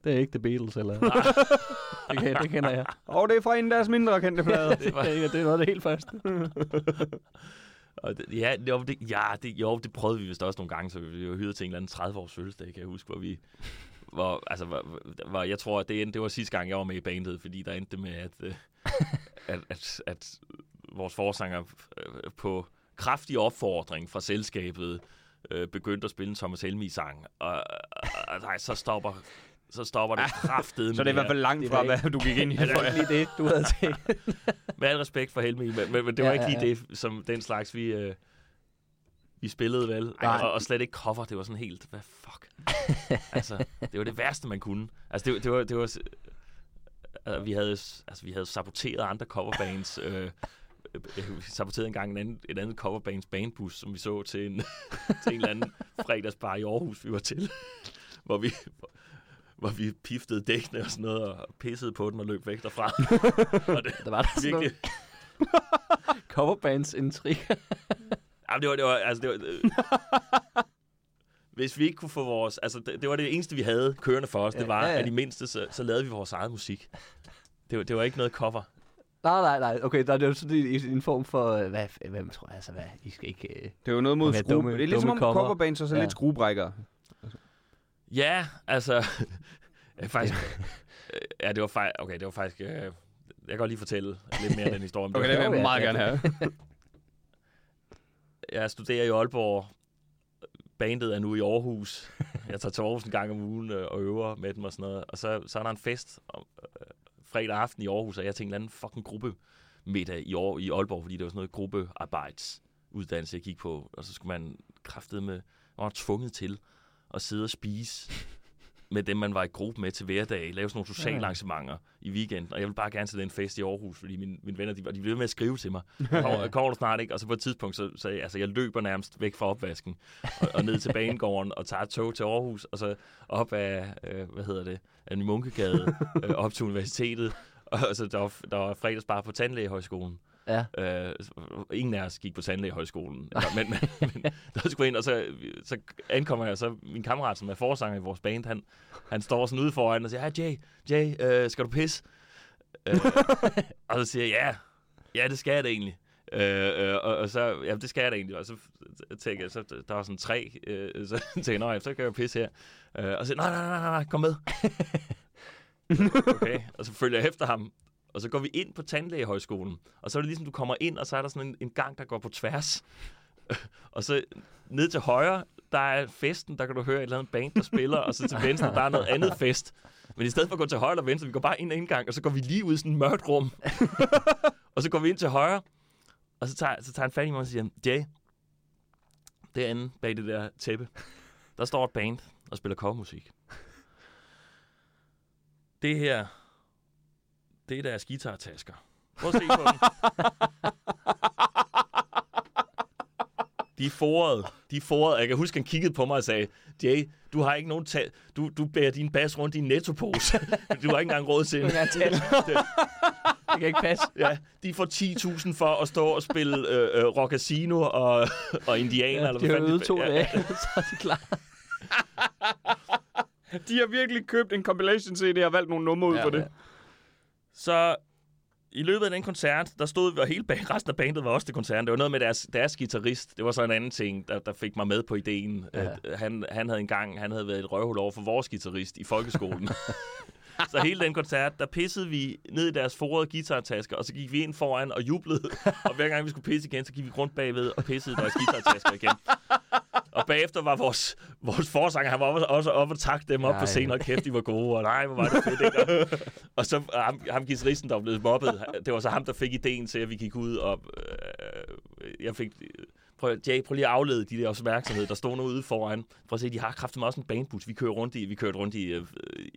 [SPEAKER 2] det er ikke The Beatles, eller... det, kan, det kender jeg.
[SPEAKER 1] Og det er fra en af deres mindre kendte plader.
[SPEAKER 2] det, var... det er noget af det helt første.
[SPEAKER 4] Og det, ja, jo, det, ja det, jo, det prøvede vi vist også nogle gange, så vi var hyret til en eller anden 30-års fødselsdag, kan jeg huske, hvor vi... Hvor, altså, hvor, hvor, jeg tror, at det, endte, det var sidste gang, jeg var med i bandet, fordi der endte det med, at, øh, at, at, at vores forsanger øh, på kraftig opfordring fra selskabet øh, begyndte at spille en Thomas Helmi-sang. Og, og, og nej, så stopper, så stopper det kraftet
[SPEAKER 1] Så det er i hvert fald langt fra, hvad du gik ind i.
[SPEAKER 2] Det var ikke lige det, du havde tænkt.
[SPEAKER 4] Med al respekt for Helmi, men, men, men det var
[SPEAKER 2] Ja,
[SPEAKER 4] ikke
[SPEAKER 2] ja,
[SPEAKER 4] lige det, som den slags, vi, øh, vi spillede vel.
[SPEAKER 2] Nej.
[SPEAKER 4] Og, og slet ikke cover, det var sådan helt, hvad fuck. altså, det var det værste, man kunne. Altså, det, det var... Det var øh, vi havde, altså, vi havde saboteret andre coverbands. øh, øh, vi saboterede engang en anden, et andet coverbands bandbus, som vi så til en, til en eller anden fredagsbar i Aarhus, vi var til. hvor vi, hvor vi piftede dækkene og sådan noget, og pissede på den og løb væk derfra. og det,
[SPEAKER 2] Der var der sådan
[SPEAKER 4] virkelig,
[SPEAKER 2] coverbands intrig.
[SPEAKER 4] Jamen, det var, det var, altså, det var, øh, hvis vi ikke kunne få vores, altså, det, det var det eneste, vi havde kørende for os,
[SPEAKER 2] Ja,
[SPEAKER 4] det var,
[SPEAKER 2] ja, ja.
[SPEAKER 4] at i mindste, så, så lavede vi vores eget musik. Det var, det var ikke noget cover.
[SPEAKER 2] nej, nej, nej. Okay, der er det jo sådan i- i en form for... øh, Hvad, hvem tror jeg, altså, hvad? I skal ikke... Øh,
[SPEAKER 1] Det er jo noget mod skrue.
[SPEAKER 2] dumme-
[SPEAKER 1] det er lidt som
[SPEAKER 2] dumme
[SPEAKER 1] om
[SPEAKER 2] cover.
[SPEAKER 1] coverbands og så
[SPEAKER 2] Ja.
[SPEAKER 1] lidt skruebrækkere.
[SPEAKER 4] Ja, altså, ja, faktisk, øh, ja, det var faktisk, okay, det var faktisk, øh, jeg kan godt lige fortælle lidt mere af den historie.
[SPEAKER 1] Okay,
[SPEAKER 4] det
[SPEAKER 1] vil jeg meget gerne have.
[SPEAKER 4] jeg studerer i Aalborg, bandet er nu i Aarhus. Jeg tager til Aarhus en gang om ugen øh, og øver med dem og sådan noget. Og så, så er der en fest om, øh, fredag aften i Aarhus, og jeg tænkte en eller anden fucking gruppe middag i, år, i Aalborg, fordi det var sådan noget gruppearbejdsuddannelse, jeg gik på. Og så skulle man kraftede med, man var tvunget til at sidde og spise med dem, man var i gruppe med til hverdag, lave sådan nogle sociale
[SPEAKER 2] Ja.
[SPEAKER 4] arrangementer i weekenden. Og jeg vil bare gerne til den fest i Aarhus, fordi mine, mine venner, de, var- de blev ved med at skrive til mig. Kommer, kommer du snart ikke? Og så på et tidspunkt, så, så altså, jeg løber nærmest væk fra opvasken og, og ned til banegården og tager et tog til Aarhus, og så op af, øh, hvad hedder det, af Munkegade, øh, op til universitetet. Og så der var, der var fredagsbar på Tandlægehøjskolen.
[SPEAKER 2] Ja.
[SPEAKER 4] Øh, ingen af os gik på Tandlægehøjskolen. Eller, men, men, men der skulle ind, og så, så ankommer jeg, så min kammerat, som er forsanger i vores band, han, han står sådan ude foran og siger, hey Jay, Jay, øh, skal du pisse? øh, og så siger jeg, ja, ja, det skal jeg da egentlig. Øh, øh, og, og, så, ja, det skal jeg da egentlig. Og så tænker jeg, så der var sådan tre, øh, så tænker jeg, "Nå ja, så kan jeg jo pisse her. Øh, og så nej, nej, nej, nej, nej, kom med. okay, og så følger jeg efter ham. Og så går vi ind på tandlægehøjskolen. Og så er det ligesom, du kommer ind, og så er der sådan en, en gang, der går på tværs. og så ned til højre, der er festen, der kan du høre et eller andet band, der spiller. og så til venstre, der er noget andet fest. Men i stedet for at gå til højre eller venstre, vi går bare ind ad indgang, og så går vi lige ud i sådan et mørkt rum. og så går vi ind til højre, og så tager, så tager han fat i mig og siger, Jay, derinde bag det der tæppe, der står et band og spiller covermusik. Det her, det er deres guitartasker. Prøv at se på dem. De er foret. De er foret. Jeg kan huske, han kiggede på mig og sagde, Jay, du har ikke nogen ta- du, du bærer din bas rundt i en nettopose. du har ikke engang råd til
[SPEAKER 2] Det
[SPEAKER 4] det.
[SPEAKER 2] kan, det kan ikke passe.
[SPEAKER 4] Ja, de får 10.000 for at stå og spille øh, øh, Rock Casino og, og Indianer.
[SPEAKER 2] Ja,
[SPEAKER 4] eller
[SPEAKER 2] de
[SPEAKER 4] hvad
[SPEAKER 2] har
[SPEAKER 4] fanden
[SPEAKER 2] øvet to
[SPEAKER 4] ja,
[SPEAKER 2] dage, så er de klar.
[SPEAKER 1] De har virkelig købt en compilation CD og valgt nogle numre ud
[SPEAKER 2] Ja,
[SPEAKER 1] for det.
[SPEAKER 2] ja.
[SPEAKER 4] Så i løbet af den koncert, der stod vi, og hele band, resten af bandet var også til koncerten. Det var noget med deres, deres guitarist. Det var så en anden ting, der, der fik mig med på ideen.
[SPEAKER 2] Ja.
[SPEAKER 4] At, han, han havde engang han havde været et røvhul over for vores guitarist i folkeskolen. så hele den koncert, der pissede vi ned i deres forrede guitartasker, og så gik vi ind foran og jublede. og hver gang vi skulle pisse igen, så gik vi rundt bagved og pissede deres guitartasker igen. Og bagefter var vores, vores forsanger, han var også- oppe og takke dem op
[SPEAKER 2] Nej.
[SPEAKER 4] på scenen, og kæft, de var gode, og nej, hvor var det fedt, ikke? Og så ham, ham guitaristen, der var blevet mobbet, det var så ham, der fik ideen til, at vi gik ud, og øh, jeg fik... Prøv, Jay, prøv lige at aflede de der opmærksomhed, der stod noget ude foran. Prøv at se, de har kraftigt også en bandbus. Vi kører rundt i, vi kørte rundt i, øh,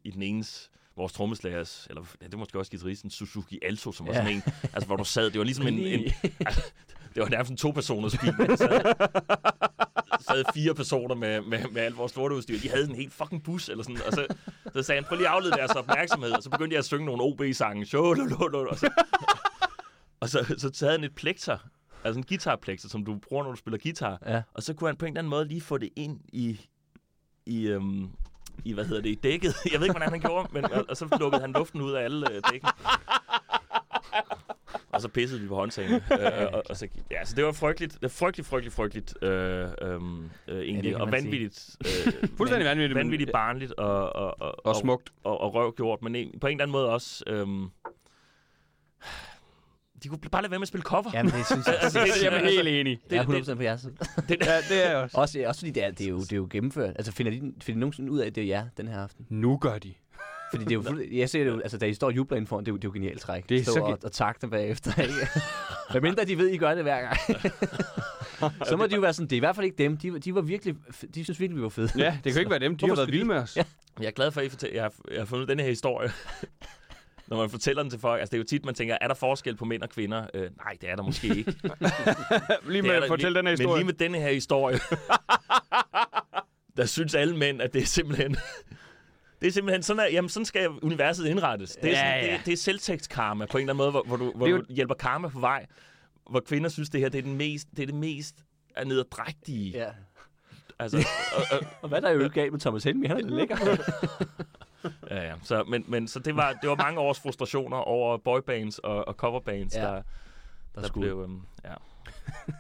[SPEAKER 4] i den enes vores trommeslagers, eller ja, det var måske også guitaristen, Suzuki Alto, som var
[SPEAKER 2] Ja.
[SPEAKER 4] sådan en, altså hvor du sad, det var ligesom en, en altså, det var nærmest en to-personers bil. Der sad, sad fire personer med, med, med alt vores lorteudstyr. De havde en helt fucking bus, eller sådan, og så, så sagde han, prøv lige at aflede deres opmærksomhed, og så begyndte jeg at synge nogle OB-sange. Og så, og så, så taget han et plekter, altså en guitarplekter, som du bruger, når du spiller guitar,
[SPEAKER 2] Ja.
[SPEAKER 4] og så kunne han på en eller anden måde lige få det ind i, i, øhm, i hvad hedder det, i dækket. Jeg ved ikke, hvordan han gjorde, men, og, og så lukkede han luften ud af alle øh, dækken. Og så pissede vi på håndtagene. øh, og, og så, ja, så det var frygteligt, det var frygteligt, frygteligt, frygteligt, øh, øhm, øh, egentlig,
[SPEAKER 2] kan
[SPEAKER 4] og vanvittigt. Øh,
[SPEAKER 1] Fuldstændig vanvittigt.
[SPEAKER 4] vanvittigt barnligt og, og, og,
[SPEAKER 1] Og smukt.
[SPEAKER 4] og, og røvgjort, men en, på en eller anden måde også... Øhm, de kunne bare lade være med at spille cover.
[SPEAKER 2] Jamen, det synes jeg.
[SPEAKER 4] Altså, det-
[SPEAKER 1] Jeg er helt enig.
[SPEAKER 2] Jeg er
[SPEAKER 4] det-
[SPEAKER 2] 100% på jeres side.
[SPEAKER 4] Det,
[SPEAKER 1] Ja, det er jeg også.
[SPEAKER 2] Også, også fordi det er, det, er jo, det er jo gennemført. Altså, finder de, finder de nogensinde ud af, at det er jer den her aften?
[SPEAKER 1] Nu gør de.
[SPEAKER 2] Fordi det er jo fuld, jeg ser det jo, altså da I står og jubler inden foran, det er jo, det er jo genialt træk.
[SPEAKER 1] Det er
[SPEAKER 2] Stå
[SPEAKER 1] så
[SPEAKER 2] og, og takke dem bagefter, ikke? Hvad mindre de ved, I gør det hver gang. så må de jo være sådan, det er i hvert fald ikke dem. De, de var virkelig, de synes virkelig, vi var fede.
[SPEAKER 1] Ja, det kan ikke være dem. De har været vilde
[SPEAKER 2] de-
[SPEAKER 1] med os.
[SPEAKER 2] Ja.
[SPEAKER 4] Jeg er glad for, at I fortæller, jeg, har, jeg har fundet den her historie. Når man fortæller den til folk, altså det er jo tit, man tænker, er der forskel på mænd og kvinder? Øh, nej, det er der måske ikke.
[SPEAKER 1] Lige
[SPEAKER 4] Det
[SPEAKER 1] med
[SPEAKER 4] er
[SPEAKER 1] at fortælle den her
[SPEAKER 4] Men
[SPEAKER 1] historie.
[SPEAKER 4] lige med denne her historie, der synes alle mænd, at det er simpelthen... Det er simpelthen sådan, at jamen, sådan skal universet indrettes. Det er,
[SPEAKER 1] Ja,
[SPEAKER 4] sådan,
[SPEAKER 1] ja.
[SPEAKER 4] Det, det er selvtægtskarma på en eller anden måde, hvor, hvor, du, hvor
[SPEAKER 1] jo-
[SPEAKER 4] du hjælper karma på vej. Hvor kvinder synes, det her det er, den mest, det, er det mest er nederdrægtige.
[SPEAKER 2] Ja.
[SPEAKER 4] Altså, og, og,
[SPEAKER 2] Og hvad der er jo galt med Thomas Helmi, han er da lækker.
[SPEAKER 4] Ja, ja. Så, men, men, så det var, det var mange års frustrationer over boybands og, og coverbands,
[SPEAKER 2] Ja.
[SPEAKER 4] ja. der, der,
[SPEAKER 2] skulle-
[SPEAKER 4] blev... Øhm, ja.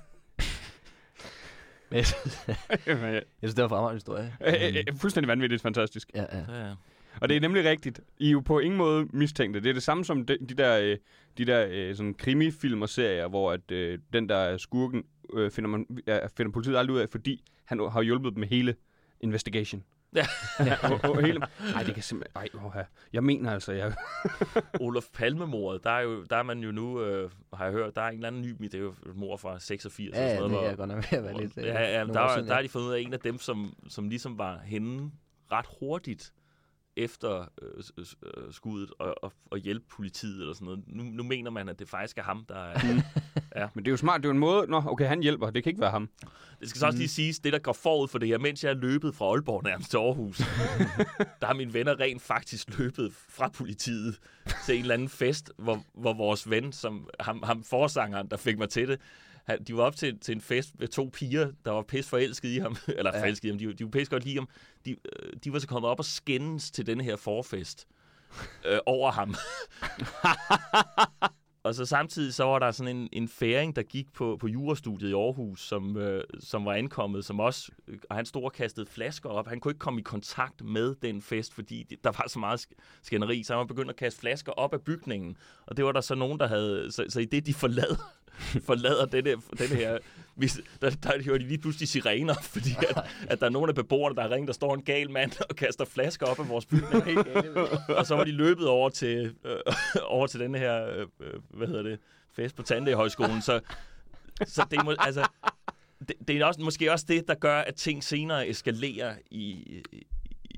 [SPEAKER 2] Men jeg, synes, jeg synes, det var fremragende historie.
[SPEAKER 1] Øh, øh, øh, Fuldstændig vanvittigt fantastisk.
[SPEAKER 2] Ja, ja.
[SPEAKER 4] Ja, ja.
[SPEAKER 1] Og det er nemlig rigtigt. I er jo på ingen måde mistænkte. Det er det samme som de, de der, øh, de der øh, sådan krimifilm og serier, hvor at, øh, den der er skurken øh, finder, man, ja, finder politiet aldrig ud af, fordi han har hjulpet dem med hele investigation.
[SPEAKER 4] Ja.
[SPEAKER 1] ja. Og, og hele, ej, det kan simpelthen... Ej, åh, jeg mener altså, jeg...
[SPEAKER 4] Olof Palme-mordet, der er, jo, der er man jo nu, øh, har jeg hørt, der er en eller anden ny, det er jo et mor fra 86
[SPEAKER 2] Ja,
[SPEAKER 4] eller
[SPEAKER 2] det
[SPEAKER 4] sådan
[SPEAKER 2] er
[SPEAKER 4] noget,
[SPEAKER 2] godt nok ved at være lidt... øh,
[SPEAKER 4] ja, ja, der,
[SPEAKER 2] år
[SPEAKER 4] er-
[SPEAKER 2] siden,
[SPEAKER 4] der har de fundet ud af en af dem, som, som ligesom var henne ret hurtigt efter øh, øh, skuddet og, og, og hjælpe politiet eller sådan noget. Nu, nu mener man, at det faktisk er ham, der er...
[SPEAKER 1] Men det er jo smart. Det er jo en måde... Nå, okay, han hjælper. Det kan ikke være ham.
[SPEAKER 4] Det skal så også lige siges, det der går forud for det her, mens jeg er løbet fra Aalborg nærmest til Aarhus, der har mine venner rent faktisk løbet fra politiet til en eller anden fest, hvor, hvor vores ven, som ham, ham forsangeren, der fik mig til det, han, de var op til, til en fest med to piger, der var pis forelskede i ham, eller
[SPEAKER 2] Ja.
[SPEAKER 4] forelskede i ham, de, de var pis godt lide ham. De, øh, de var så kommet op og skændes til denne her forfest øh, over ham. Og så samtidig så var der sådan en, en færing, der gik på, på jurastudiet i Aarhus, som, øh, som var ankommet, som også, øh, og han stod og kastede flasker op. Han kunne ikke komme i kontakt med den fest, fordi det, der var så meget skænderi, så han var begyndt at kaste flasker op af bygningen. Og det var der så nogen, der havde, så, så i det de forlader, forlader denne, denne her, hvis, der, der hører de lige pludselig sirener, fordi at, at der er nogle af beboerne, der har ringet, der står en gal mand og kaster flasker op af vores bygning. og så var de løbet over til, øh, over til denne her, øh, øh, hvad hedder det, fest på Tandlægehøjskolen. Så, så det, er må, altså, det, det er også, måske også det, der gør, at ting senere eskalerer i, i,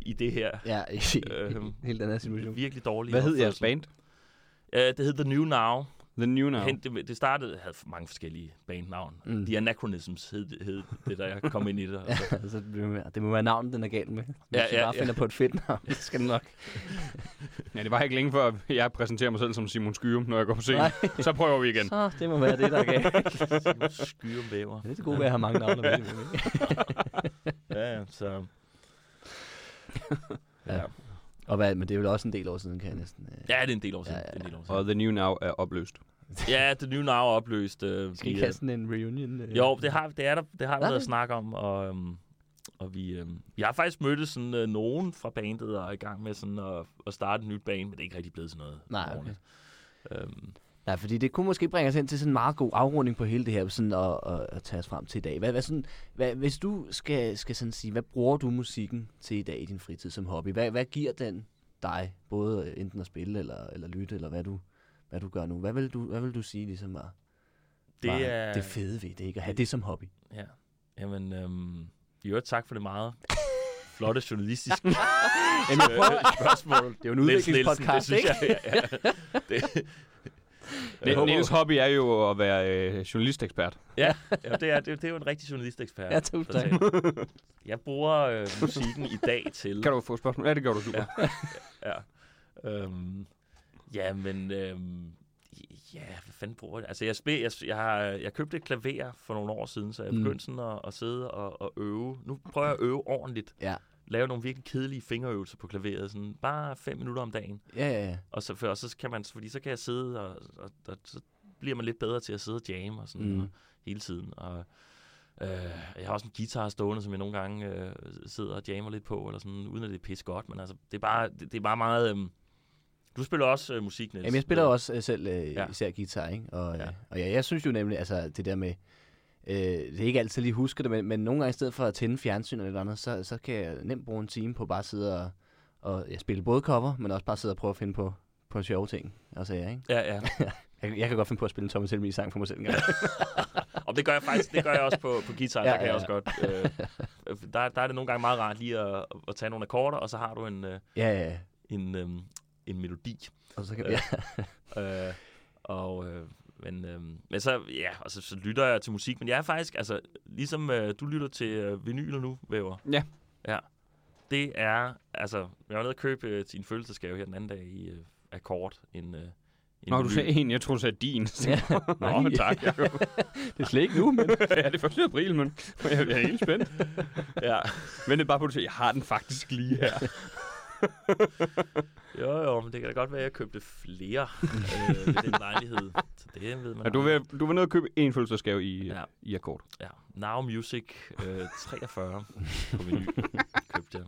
[SPEAKER 4] i det her
[SPEAKER 2] Ja, i, i
[SPEAKER 4] Øhm,
[SPEAKER 2] en helt anden situation.
[SPEAKER 4] virkelig dårlige
[SPEAKER 1] Hvad hed jeres band?
[SPEAKER 4] Uh, det hed The New Now.
[SPEAKER 1] The New Now.
[SPEAKER 4] Hen, det, det startede, havde mange forskellige bandnavn.
[SPEAKER 2] Mm.
[SPEAKER 4] The Anachronisms hed, hed det, der jeg kom ind i det. Og så,
[SPEAKER 2] Altså, det, må, det må være navnet, den er galt med. Hvis
[SPEAKER 4] Ja,
[SPEAKER 2] ja,
[SPEAKER 4] ja,
[SPEAKER 2] bare
[SPEAKER 4] ja.
[SPEAKER 2] finder på et fedt navn, så skal den nok.
[SPEAKER 1] Ja, det var ikke længe før, at jeg præsenterer mig selv som Simon Skyrum, når jeg går på scenen. Så prøver vi igen.
[SPEAKER 2] Så det må være det, der er galt.
[SPEAKER 4] skyr om væver.
[SPEAKER 2] Det er det gode ved at have mange navne. ikke?
[SPEAKER 4] Ja, ja, så...
[SPEAKER 2] Ja.
[SPEAKER 4] ja.
[SPEAKER 2] Og hvad, men det er jo også en del år siden, kan jeg næsten... øh,
[SPEAKER 4] ja, det er en del år siden.
[SPEAKER 2] Ja, ja,
[SPEAKER 4] Det er en del år siden.
[SPEAKER 1] Og The New Now er opløst.
[SPEAKER 4] Ja, The New Now er opløst. Øh,
[SPEAKER 2] Skal
[SPEAKER 4] vi,
[SPEAKER 2] ikke have sådan en reunion? øh?
[SPEAKER 4] Jo, det har, det er der, det har der
[SPEAKER 2] Nå,
[SPEAKER 4] været snakke om, og, øhm, og vi, øhm, vi har faktisk mødtes sådan, øh, nogen fra bandet og er i gang med sådan at, at starte et nyt band, men det er ikke rigtig blevet sådan noget
[SPEAKER 2] Nej, okay.
[SPEAKER 4] Øhm,
[SPEAKER 2] Nej, fordi det kunne måske bringe os hen til sådan en meget god afrunding på hele det her, sådan at, at, at tage os frem til i dag. Hvad, hvad sådan, hvad, hvis du skal, skal sådan sige, hvad bruger du musikken til i dag i din fritid som hobby? Hvad, hvad giver den dig, både øh, enten at spille eller, eller lytte, eller hvad du, hvad du gør nu? Hvad vil du, hvad vil du sige ligesom var,
[SPEAKER 4] det er...
[SPEAKER 2] det fede ved det, ikke? At have det som hobby.
[SPEAKER 4] Ja. Jamen, øhm, i øvrigt tak for det meget flotte
[SPEAKER 2] jeg prøver,
[SPEAKER 4] spørgsmål.
[SPEAKER 2] det er jo en udviklingspodcast,
[SPEAKER 4] det
[SPEAKER 2] ikke?
[SPEAKER 4] synes jeg, ja, ja. Det,
[SPEAKER 2] Håber-
[SPEAKER 1] Niels hobby er jo at være øh, journalistekspert.
[SPEAKER 4] ja, ja det, er, det, det er jo en rigtig journalistekspert.
[SPEAKER 2] Ja, tusind tak.
[SPEAKER 4] Jeg bruger øh, musikken i dag til...
[SPEAKER 1] Kan du få spørgsmål? Ja, det gør du super.
[SPEAKER 4] Ja. Øhm, ja, men... Øhm, ja, hvad fanden bruger jeg? Altså, jeg, spil, jeg, jeg, har, jeg købte et klaver for nogle år siden, så jeg
[SPEAKER 2] Mm.
[SPEAKER 4] begyndte sådan at, at sidde og, og øve. Nu prøver jeg at øve ordentligt.
[SPEAKER 2] Ja.
[SPEAKER 4] Lave nogle virkelig kedelige fingerøvelser på klaveret. Sådan bare fem minutter om dagen.
[SPEAKER 2] Ja, ja, ja.
[SPEAKER 4] Og så, for, og så kan man, fordi så kan jeg sidde, og, og, og så bliver man lidt bedre til at sidde og jamme og sådan
[SPEAKER 2] Mm.
[SPEAKER 4] og, hele tiden. Og, øh, jeg har også en guitar stående, som jeg nogle gange øh, sidder og jammer lidt på, eller sådan, uden at det er pisse godt. Men altså, det er bare, det, det er bare meget... Øh, du spiller også øh, musik, Niels.
[SPEAKER 2] Jamen, jeg spiller også øh, selv øh,
[SPEAKER 4] Ja.
[SPEAKER 2] især guitar, ikke? Og, ja.
[SPEAKER 4] Ja.
[SPEAKER 2] og ja, jeg synes jo nemlig, altså det der med, øh, det er ikke altid lige husker det, men, men nogle gange i stedet for at tænde fjernsyn eller andet, så, så kan jeg nemt bruge en time på bare at sidde og, og jeg spille både cover, men også bare sidde og prøve at finde på, på sjove ting. Altså, ja, ikke?
[SPEAKER 4] Ja, ja.
[SPEAKER 2] Jeg, jeg kan godt finde på at spille en Thomas Helmi sang for mig selv en gang.
[SPEAKER 4] Og det gør jeg faktisk det gør jeg også på, på guitar.
[SPEAKER 2] Ja,
[SPEAKER 4] Ja, der kan
[SPEAKER 2] ja,
[SPEAKER 4] jeg også godt. Øh, der, der er det nogle gange meget rart lige at, at tage nogle akkorder, og så har du en, øh,
[SPEAKER 2] ja, ja, ja.
[SPEAKER 4] en, øh, en melodi.
[SPEAKER 2] Og så kan
[SPEAKER 4] Ja.
[SPEAKER 2] ja.
[SPEAKER 4] Øh, og, øh, men, øh, men så, ja, og så, så lytter jeg til musik. Men jeg er faktisk, altså, ligesom øh, du lytter til øh, vinyler nu, Væver.
[SPEAKER 1] Ja.
[SPEAKER 4] Ja. Det er, altså, jeg var nede og købe øh, til en fødselsdagsgave her den anden dag i øh, akkord. En, øh, en
[SPEAKER 1] Nå, du sagde en, jeg tror du sagde din.
[SPEAKER 2] ja.
[SPEAKER 1] Nå, tak. Jeg,
[SPEAKER 2] det er slet ikke nu, men...
[SPEAKER 1] ja, det er 1. april, men jeg er helt spændt.
[SPEAKER 4] Ja.
[SPEAKER 1] Men det er bare på, at du siger, jeg har den faktisk lige her.
[SPEAKER 4] Jo, jo, men det kan da godt være, at jeg købte flere øh, ved den lejlighed. Så det ved man
[SPEAKER 1] Ja, du, vil, du var nede og købe en fødselsdagsgave i, ja. I akkord.
[SPEAKER 4] Ja, Now Music øh, 43 på menu købte jeg.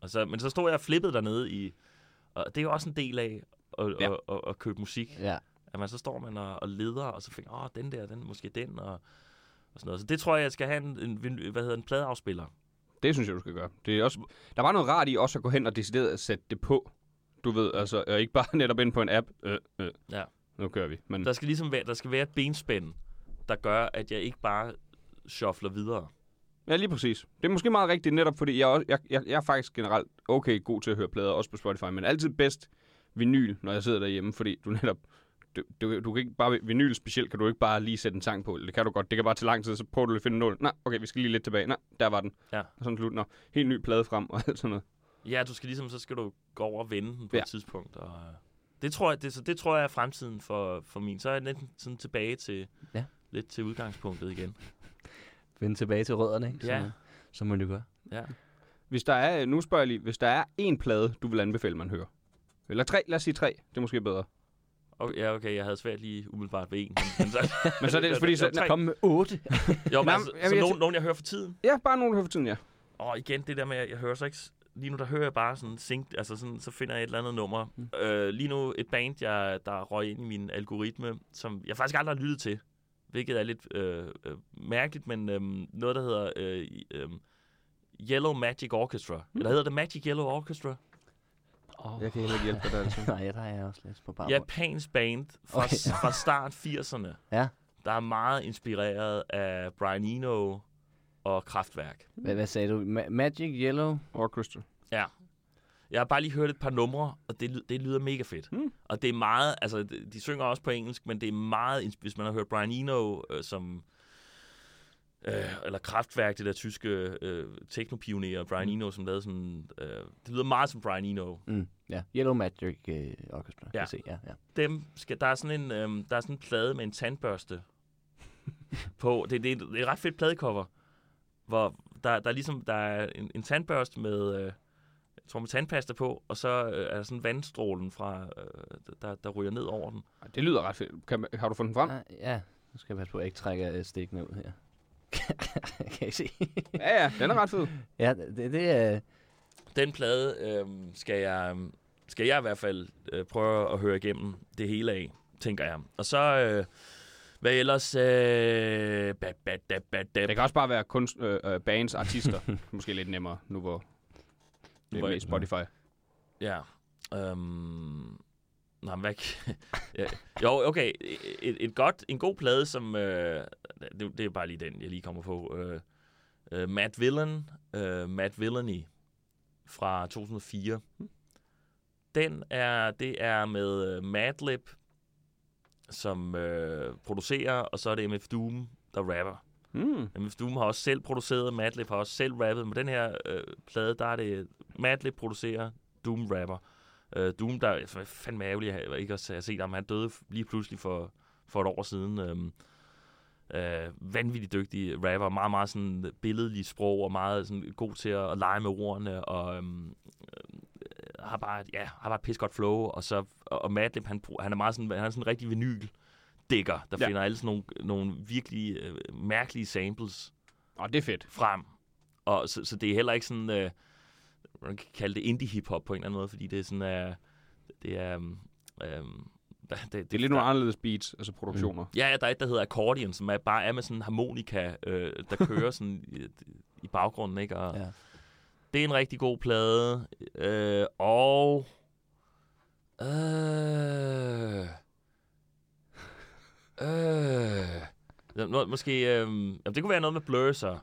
[SPEAKER 4] Og så, men så stod jeg og flippede dernede i, og det er jo også en del af at,
[SPEAKER 1] Ja.
[SPEAKER 4] at, at, at købe musik.
[SPEAKER 2] Ja.
[SPEAKER 4] At man så står man og, og leder, og så finder åh, den der, den måske den, og, og sådan noget. Så det tror jeg, jeg skal have en, en, hvad hedder en pladeafspiller.
[SPEAKER 1] Det synes jeg, du skal gøre. Det er også, der var noget rart i også at gå hen og decideret at sætte det på. Du ved, altså, og ikke bare netop ind på en app. Øh, øh.
[SPEAKER 4] Ja.
[SPEAKER 1] Nu kører vi. Men
[SPEAKER 4] Der skal ligesom være, der skal være et benspænd, der gør, at jeg ikke bare shuffler videre.
[SPEAKER 1] ja, lige præcis. Det er måske meget rigtigt, netop fordi jeg, også, jeg, jeg, jeg er faktisk generelt okay god til at høre plader, også på Spotify, men altid bedst vinyl, når jeg sidder derhjemme, fordi du netop, du, du, du kan ikke bare, vinyl specielt kan du ikke bare lige sætte en sang på, det kan du godt, det kan bare tage lang tid, så prøver du lige at finde nål. Nej, okay, vi skal lige lidt tilbage. Nej, der var den.
[SPEAKER 4] Ja.
[SPEAKER 1] Og sådan slut, når helt ny plade frem og alt sådan noget.
[SPEAKER 4] Ja, du skal ligesom, så skal du gå over og vende den på
[SPEAKER 1] Ja.
[SPEAKER 4] ja. et tidspunkt. Og, øh, det tror jeg, det, så det tror jeg er fremtiden for, for min. Så er jeg lidt sådan tilbage til,
[SPEAKER 2] Ja.
[SPEAKER 4] lidt til udgangspunktet igen.
[SPEAKER 2] Vende tilbage til rødderne, ikke?
[SPEAKER 4] Ja.
[SPEAKER 2] Som, som man jo gør.
[SPEAKER 4] Ja.
[SPEAKER 1] Hvis der er, nu spørger jeg lige, hvis der er en plade, du vil anbefale, man hører. Eller tre, lad os sige tre, det er måske bedre.
[SPEAKER 4] Okay, ja, okay, jeg havde svært lige umiddelbart ved en. Men, men så,
[SPEAKER 1] Men så er det fordi, så,
[SPEAKER 4] tre.
[SPEAKER 2] Kom med otte.
[SPEAKER 4] Jo, men altså,
[SPEAKER 1] jeg
[SPEAKER 4] så
[SPEAKER 1] vil-
[SPEAKER 4] nogen, nogen, jeg hører for tiden.
[SPEAKER 1] ja, bare nogen, der hører for tiden, ja.
[SPEAKER 4] Og igen, det der med, at jeg hører så ikke... Lige nu, der hører jeg bare sådan sync, altså sådan, så finder jeg et eller andet nummer.
[SPEAKER 2] Mm.
[SPEAKER 4] Mm. Øh, lige nu et band, jeg, der røg ind i min algoritme, som jeg faktisk aldrig har lyttet til. Hvilket er lidt øh, øh, mærkeligt, men øh, noget, der hedder øh, øh, Yellow Magic Orchestra. Mm. Eller hedder det Magic Yellow Orchestra?
[SPEAKER 2] Oh.
[SPEAKER 1] Jeg kan heller ikke hjælpe dig, altså.
[SPEAKER 2] Nej, ja, der er jeg også lidt på bare.
[SPEAKER 4] Japansk band fra,
[SPEAKER 2] Okay.
[SPEAKER 4] fra start 80'erne.
[SPEAKER 2] Ja.
[SPEAKER 4] Der er meget inspireret af Brian Eno og Kraftwerk.
[SPEAKER 2] Hvad, hvad sagde du? Ma- Magic Yellow?
[SPEAKER 1] Orchestra.
[SPEAKER 4] Jeg har bare lige hørt et par numre, og det, det lyder mega fedt.
[SPEAKER 1] Mm.
[SPEAKER 4] Og det er meget, altså de de synger også på engelsk, men det er meget, hvis man har hørt Brian Eno øh, som, øh, eller Kraftwerk, det der tyske øh, teknopionerer, Brian
[SPEAKER 1] Mm.
[SPEAKER 4] Eno, som lavede sådan, øh, det lyder meget som Brian Eno.
[SPEAKER 2] Mm, ja. Yellow Magic øh, Orchestra.
[SPEAKER 4] Ja.
[SPEAKER 2] Ja. Se, ja, ja.
[SPEAKER 4] Dem skal, der er sådan en, øh, der er sådan en plade med en tandbørste på. Det, det, er, det er et ret fedt pladecover, hvor der, der er ligesom, der er en, en tandbørste med, øh, jeg tror med tandpasta på, og så øh, er der sådan vandstrålen fra, øh, der, der ryger ned over den.
[SPEAKER 1] Det lyder ret fedt. Kan, har du fundet den frem?
[SPEAKER 2] Ah, ja. Nu skal jeg passe på, at jeg ikke trækker øh, stikkene ud her. kan I se?
[SPEAKER 1] Ja, ja, den er ret fed.
[SPEAKER 2] ja, det, det er...
[SPEAKER 4] Den plade øh, skal, jeg, skal jeg i hvert fald øh, prøve at høre igennem det hele af, tænker jeg. Og så, øh, hvad ellers? Øh, ba, ba, da, ba, da,
[SPEAKER 1] Det kan også bare være kunst, øh, øh, bands, artister. Måske lidt nemmere, nu hvor det
[SPEAKER 4] Hvor-
[SPEAKER 1] er Spotify.
[SPEAKER 4] Ja. Øhm, men hvad... ja. Jo, okay. Et, et godt, en god plade, som... Øh, det, det er bare lige den, jeg lige kommer på. Øh, øh, Matt Villan, øh, Matt Villany fra 2004. Den er, det er med øh, Madlib, som øh, producerer, og så er det MF Doom, der rapper.
[SPEAKER 1] Mm.
[SPEAKER 4] MF Doom har også selv produceret, Madlib har også selv rappet, men den her øh, plade, der er det Madlib producerer, Doom rapper. Øh, Doom, der er fandme ærgerlig at ikke at have set ham, han døde lige pludselig for, for et år siden. Øhm, øh, vanvittigt dygtig rapper, meget, meget sådan billedlig sprog, og meget sådan god til at, at lege med ordene, og øhm, øh, har bare, ja, har bare et pis godt flow, og så, og, Madlib, han, han er meget sådan, han er sådan en rigtig vinyl digger, der
[SPEAKER 1] ja.
[SPEAKER 4] finder alle sådan nogle, nogle virkelig øh, mærkelige samples
[SPEAKER 1] Og det er fedt.
[SPEAKER 4] frem. Og så, så det er heller ikke sådan, øh, man kan kalde det indie hiphop på en eller anden måde, fordi det er sådan, øh, det er, øhm, øhm, det, det,
[SPEAKER 1] Det er lidt nogle anderledes beats, altså produktioner.
[SPEAKER 4] Ja, ja, der er et, der hedder accordion, som er, bare er med sådan en harmonika, øh, der kører sådan i, i baggrunden, ikke? Og
[SPEAKER 2] Ja.
[SPEAKER 4] det er en rigtig god plade. Øh, og... Øh, øh, måske... Øh, jamen, det kunne være noget med Blur, så.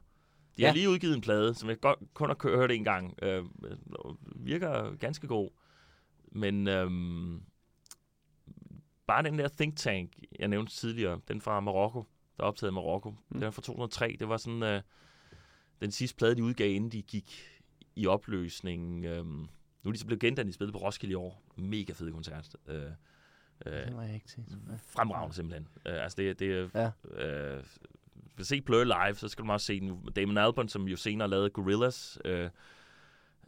[SPEAKER 4] De har
[SPEAKER 2] Ja.
[SPEAKER 4] lige udgivet en plade, som jeg godt kun har hørt en gang. Øh, virker ganske god. Men øhm, bare den der think tank, jeg nævnte tidligere, den fra Marokko, der er optaget i Marokko, mm. den er fra 2003. Det var sådan øh, den sidste plade, de udgav, inden de gik i opløsning. Øhm, nu er de så blevet gendannet, de spillede på Roskilde i år. Mega fed koncert. Øh, øh,
[SPEAKER 2] Den var jeg ikke til.
[SPEAKER 4] fremragende simpelthen. Uh, altså det, det
[SPEAKER 2] Ja.
[SPEAKER 4] uh, hvis du se Blur live, så skal du også se den. Damon Albarn, som jo senere lavede Gorillaz, uh,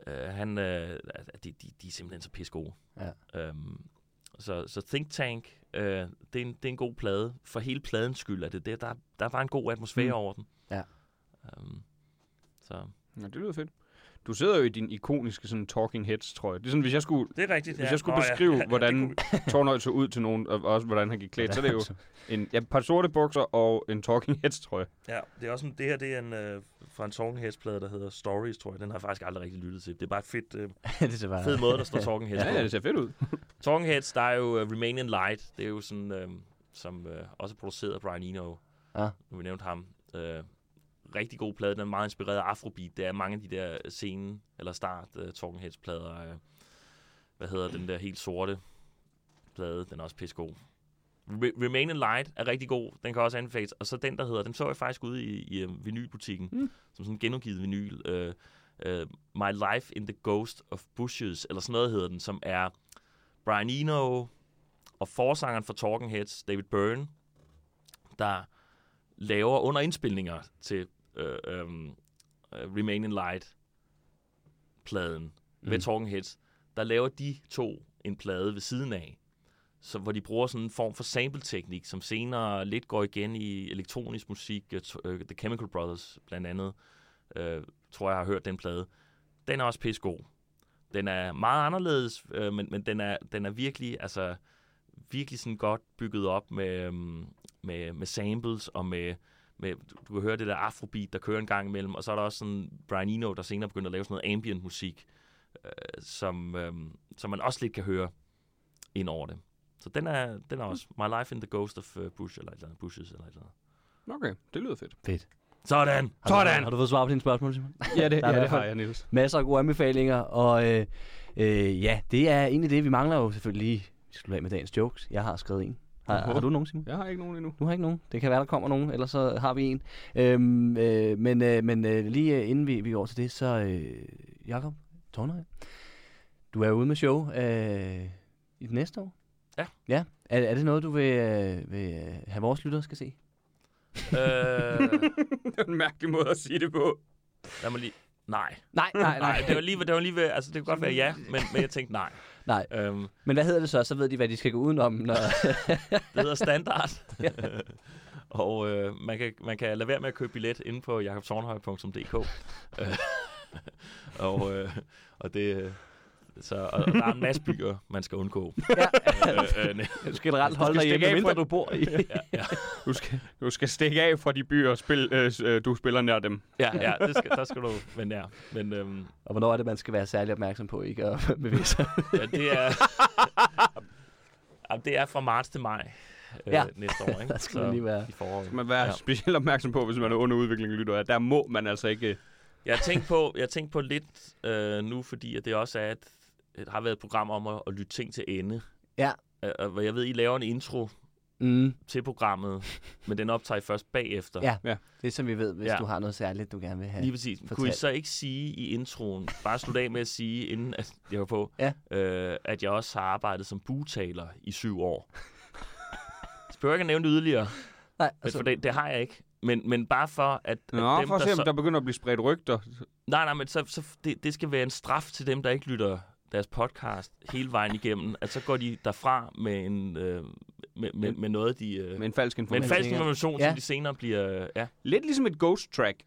[SPEAKER 4] uh, han, uh, de, de, de er simpelthen så pisse gode.
[SPEAKER 2] Ja.
[SPEAKER 4] Um, så, så Think Tank, uh, det, er en, det er en god plade. For hele pladens skyld er det. det der, der er bare en god atmosfære
[SPEAKER 1] Mm.
[SPEAKER 4] over den.
[SPEAKER 2] Ja.
[SPEAKER 4] Um, så.
[SPEAKER 1] Ja, det lyder fedt. Du sidder jo i din ikoniske sådan talking heads, tror jeg. Det er sådan, hvis jeg skulle,
[SPEAKER 4] Det er rigtigt,
[SPEAKER 1] hvis jeg skulle beskrive, hvordan Tornøj så ud til nogen, og også hvordan han gik klædt, så er det jo en, ja, par sorte bukser og en talking heads, tror jeg.
[SPEAKER 4] Ja, det er også en, det her det er en, øh, fra en Talking Heads-plade, der hedder Stories, tror jeg. Den har jeg faktisk aldrig rigtig lyttet til. Det er bare et fedt, øh,
[SPEAKER 2] det er bare...
[SPEAKER 4] fed måde, der står Talking Heads
[SPEAKER 1] Ja,
[SPEAKER 4] på.
[SPEAKER 1] ja, det ser fedt ud.
[SPEAKER 4] Talking Heads, der er jo uh, Remain in Light. Det er jo sådan, øh, som øh, også er produceret af Brian Eno.
[SPEAKER 2] Ja.
[SPEAKER 4] Nu vi nævnt ham. Øh, rigtig god plade. Den er meget inspireret af Afrobeat. Det er mange af de der scene, eller start uh, Talking Heads plader. Øh, hvad hedder den der helt sorte plade? Den er også pissegod. Re- Remain in Light er rigtig god. Den kan også anbefales. Og så den, der hedder, den så jeg faktisk ude i, i uh, vinylbutikken,
[SPEAKER 1] Mm.
[SPEAKER 4] som sådan en genudgivet vinyl. Uh, uh, My Life in the Ghost of Bushes, eller sådan noget hedder den, som er Brian Eno og forsangeren for Talking Heads, David Byrne, der laver under indspilninger til øh, øh, Remain in Light pladen mm. med. Talking Heads, der laver de to en plade ved siden af, så, hvor de bruger sådan en form for sample-teknik, som senere lidt går igen i elektronisk musik. øh, The Chemical Brothers blandt andet, øh, tror jeg har hørt den plade. Den er også pissegod. Den er meget anderledes, øh, men, men den, er, den er virkelig, altså, virkelig sådan godt bygget op med, øhm, med, med samples og med, med, du, du kan høre det der afrobeat, der kører en gang imellem, og så er der også sådan Brian Eno, der senere begynder at lave sådan noget ambient musik, øh, som, øh, som man også lidt kan høre ind over det. Så den er, den er også My Life in the Ghost of uh, Bush, eller et eller andet, Bushes, eller et eller andet.
[SPEAKER 1] Okay, det lyder fedt.
[SPEAKER 2] Fedt.
[SPEAKER 4] Sådan.
[SPEAKER 2] Har du,
[SPEAKER 1] Sådan.
[SPEAKER 2] Har du fået svar på dine spørgsmål, Simon?
[SPEAKER 1] Ja, det, ja, det har jeg, Niels.
[SPEAKER 2] Masser af gode anbefalinger, og øh, øh, ja, det er egentlig det. Vi mangler jo selvfølgelig lige, vi skal af med dagens jokes. Jeg har skrevet en. Har, har du nogen, Simon?
[SPEAKER 1] Jeg har ikke nogen endnu.
[SPEAKER 2] Du har ikke nogen. Det kan være, der kommer nogen, ellers så har vi en. Øhm, øh, men øh, men øh, lige øh, inden vi, vi går til det, så øh, Jakob Tornhøj, du er ude med show øh, i det næste år.
[SPEAKER 4] Ja.
[SPEAKER 2] Ja. Er, er det noget, du vil, øh, vil øh, have vores lyttere skal se?
[SPEAKER 4] øh,
[SPEAKER 1] det er en mærkelig måde at sige det på.
[SPEAKER 4] lad mig lige... Nej.
[SPEAKER 2] Nej, nej,
[SPEAKER 4] Nej, det var lige, det var lige ved, altså det kunne godt være ja, men, men jeg tænkte nej.
[SPEAKER 2] Nej.
[SPEAKER 4] Øhm,
[SPEAKER 2] Men hvad hedder det så? Så ved de, hvad de skal gå udenom. Når...
[SPEAKER 4] det hedder standard. og øh, man, kan, man kan lade være med at købe billet inde på jakobsornhøj.dk. Øh, og, øh, og det... øh, Så, og, og der er en masse byer, man skal undgå.
[SPEAKER 2] ja,
[SPEAKER 4] øh, øh,
[SPEAKER 2] du skal generelt holde dig hjemme,
[SPEAKER 1] af
[SPEAKER 2] mindre
[SPEAKER 1] fra-
[SPEAKER 2] du bor i.
[SPEAKER 4] ja, ja,
[SPEAKER 1] Du skal, du skal stikke af fra de byer, spil, øh, øh, du spiller nær dem.
[SPEAKER 4] ja, ja det skal, der skal du være nær. Men øhm,
[SPEAKER 2] Og hvornår er det, man skal være særlig opmærksom på ikke at bevæge sig?
[SPEAKER 4] ja, det er... Jamen, det er fra marts til maj øh,
[SPEAKER 2] Ja.
[SPEAKER 4] næste år, ikke?
[SPEAKER 2] Der skal man lige være-
[SPEAKER 4] I foråret.
[SPEAKER 1] skal man være
[SPEAKER 4] Ja.
[SPEAKER 1] ja. specielt opmærksom på, hvis man er under udvikling lytter, at der må man altså ikke...
[SPEAKER 4] Jeg har tænkt på, jeg har tænkt på lidt øh, nu, fordi at det også er et, har været et program om at, at lytte ting til ende.
[SPEAKER 2] Ja.
[SPEAKER 4] Øh, og hvor jeg ved, I laver en intro
[SPEAKER 2] Mm,
[SPEAKER 4] til programmet, men den optager I først bagefter.
[SPEAKER 2] Ja.
[SPEAKER 1] Ja.
[SPEAKER 2] det er som vi ved, hvis
[SPEAKER 4] Ja.
[SPEAKER 2] du har noget særligt, du gerne vil have.
[SPEAKER 4] Lige præcis. Kunne I
[SPEAKER 2] fortalt.
[SPEAKER 4] så ikke sige i introen, bare slutte af med at sige, inden at jeg var på,
[SPEAKER 2] Ja.
[SPEAKER 4] øh, at jeg også har arbejdet som bugtaler i syv år. Jeg ikke at nævne det yderligere,
[SPEAKER 2] Nej,
[SPEAKER 4] altså, for det, det har jeg ikke. Men, men bare for, at,
[SPEAKER 1] Nå,
[SPEAKER 4] at dem,
[SPEAKER 1] for at
[SPEAKER 4] der
[SPEAKER 1] se, om
[SPEAKER 4] så,
[SPEAKER 1] der begynder at blive spredt rygter.
[SPEAKER 4] Nej, nej, men så, så det, det skal være en straf til dem, der ikke lytter deres podcast hele vejen igennem. At så går de derfra med, en, øh, med, med, med noget, de... Øh,
[SPEAKER 1] Med en falsk
[SPEAKER 4] med en
[SPEAKER 1] information.
[SPEAKER 4] falsk information,
[SPEAKER 2] Ja.
[SPEAKER 4] som de senere bliver... Øh, ja.
[SPEAKER 1] Lidt ligesom et ghost track.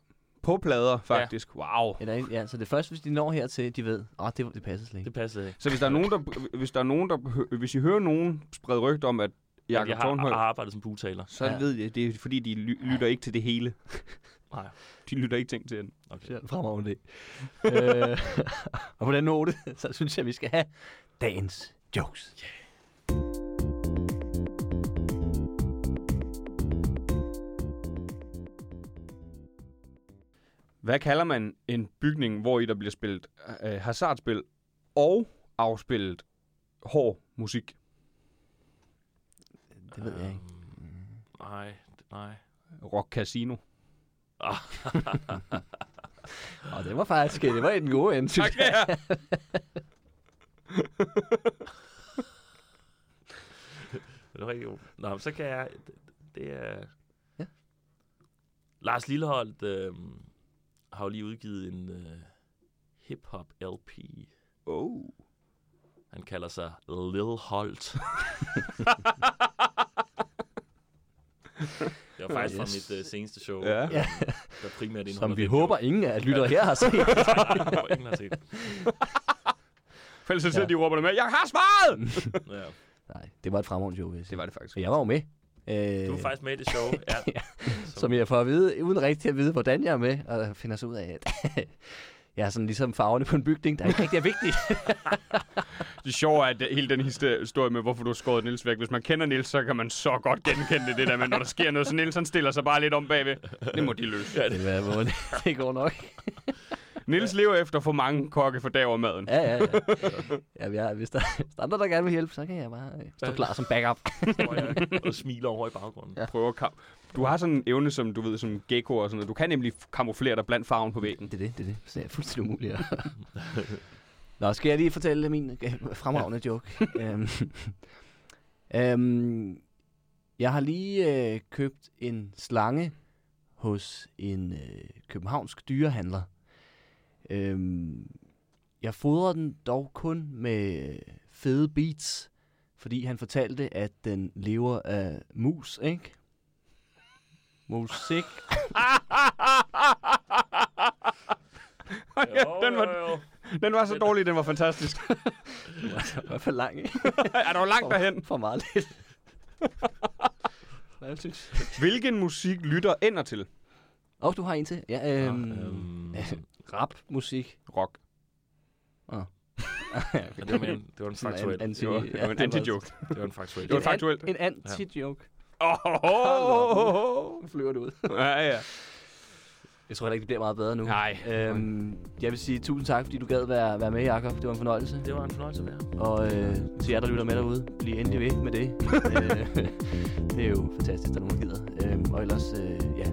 [SPEAKER 1] På plader, faktisk. Ja. Wow.
[SPEAKER 2] eller, ja, så det er først, hvis de når hertil, de ved, åh, oh, det, det passer slet ikke.
[SPEAKER 4] Det passer ikke.
[SPEAKER 1] Så hvis der er nogen, der, hvis der er nogen, der, hvis I hører nogen sprede rygter om, at Jakob
[SPEAKER 4] jeg har,
[SPEAKER 1] Tornhøj,
[SPEAKER 4] har arbejdet som bugtaler.
[SPEAKER 1] så
[SPEAKER 2] Ja.
[SPEAKER 1] ja. ved jeg, det er fordi, de ly- lytter ikke til det hele.
[SPEAKER 4] Nej.
[SPEAKER 1] De lytter ikke ting til den.
[SPEAKER 4] Okay.
[SPEAKER 2] Så fremragende det. øh, og på den note, så synes jeg, vi skal have dagens jokes.
[SPEAKER 1] Hvad kalder man en bygning, hvor i der bliver spillet øh, hasardspil og afspillet hård musik?
[SPEAKER 2] Det ved jeg ikke.
[SPEAKER 4] Øhm, Nej, nej.
[SPEAKER 1] Rock Casino.
[SPEAKER 2] Og det var faktisk, det var i den gode ende, synes jeg.
[SPEAKER 4] Det er rigtig. Nå, men så kan jeg... Det, det er...
[SPEAKER 2] Ja.
[SPEAKER 4] Lars Lilleholdt øh, har jo lige udgivet en øh, hip-hop LP.
[SPEAKER 1] Oh.
[SPEAKER 4] Han kalder sig Lil Holt. det var faktisk
[SPEAKER 2] Yes.
[SPEAKER 4] fra mit øh, seneste show,
[SPEAKER 1] Ja.
[SPEAKER 4] øh,
[SPEAKER 2] Ja.
[SPEAKER 4] der primært indeholder
[SPEAKER 2] Som vi håber,
[SPEAKER 4] joke.
[SPEAKER 2] ingen af lyttere her har set.
[SPEAKER 4] Nej, ingen har set.
[SPEAKER 1] For ellers så sidder
[SPEAKER 2] Ja.
[SPEAKER 1] de og råber det med, jeg har svaret!
[SPEAKER 4] Ja.
[SPEAKER 2] Nej, det var et fremragende jeg sige.
[SPEAKER 1] Det var det faktisk.
[SPEAKER 2] Jeg var jo med. Øh,
[SPEAKER 4] Du var faktisk med i det show. Ja.
[SPEAKER 2] Ja. Som jeg får at vide, uden rigtig at vide, hvordan jeg er med, og finder så ud af, at jeg er sådan ligesom farverne på en bygning, der ikke rigtig er vigtigt.
[SPEAKER 1] Det sjove er, at hele den histe- historie med, hvorfor du har skåret Nils væk. Hvis man kender Nils, så kan man så godt genkende det, det der, men når der sker noget, så Nils han stiller sig bare lidt om bagved. Det må de løse.
[SPEAKER 4] Ja,
[SPEAKER 2] det, er, det, det går nok.
[SPEAKER 1] Nils lever efter for mange kokke for dag over maden.
[SPEAKER 2] Ja, ja, ja. ja jeg, hvis, der, hvis der er andre, der gerne vil hjælpe, så kan jeg bare øh, stå klar som backup.
[SPEAKER 4] og smiler over i baggrunden.
[SPEAKER 2] Ja.
[SPEAKER 1] Prøver kam- du har sådan en evne, som du ved, som gecko og sådan noget. Du kan nemlig kamuflere dig blandt farven på væggen.
[SPEAKER 2] Det er det, det er det. Så det er fuldstændig umuligt. Nå, skal jeg lige fortælle min øh, fremragende joke? Øhm, øhm, jeg har lige øh, købt en slange hos en øh, københavnsk dyrehandler. Øhm, jeg fodrer den dog kun med øh, fede beats, fordi han fortalte, at den lever af mus, ikke? Musik.
[SPEAKER 1] ja, den, var, den var så dårlig, den var fantastisk.
[SPEAKER 2] Det var for lang, ikke?
[SPEAKER 1] er du langt derhen?
[SPEAKER 2] For meget lidt.
[SPEAKER 1] Hvilken musik lytter ender til?
[SPEAKER 2] Åh, oh, du har en til. Ja, øhm,
[SPEAKER 4] øhm,
[SPEAKER 2] rap musik.
[SPEAKER 1] Rock.
[SPEAKER 2] ja,
[SPEAKER 4] Ja, det var, mere en, det var en faktuel.
[SPEAKER 1] Det var, det var en anti-joke.
[SPEAKER 4] Det var en faktuel.
[SPEAKER 1] Det var faktuelt.
[SPEAKER 2] En, en anti-joke.
[SPEAKER 1] Oh, oh, oh, oh.
[SPEAKER 2] Nu flyver det ud.
[SPEAKER 1] Ja, ja.
[SPEAKER 2] Jeg tror heller ikke, det bliver meget bedre nu.
[SPEAKER 1] Nej.
[SPEAKER 2] Øhm, jeg vil sige tusind tak, fordi du gad være, være med, Jacob. Det var en fornøjelse.
[SPEAKER 4] Det var en fornøjelse at være.
[SPEAKER 2] Og øh, til jer, der lytter med derude, bliv endelig ved med det. øh, det er jo fantastisk, at der er nogen, der gider. Øhm, og ellers, øh, ja.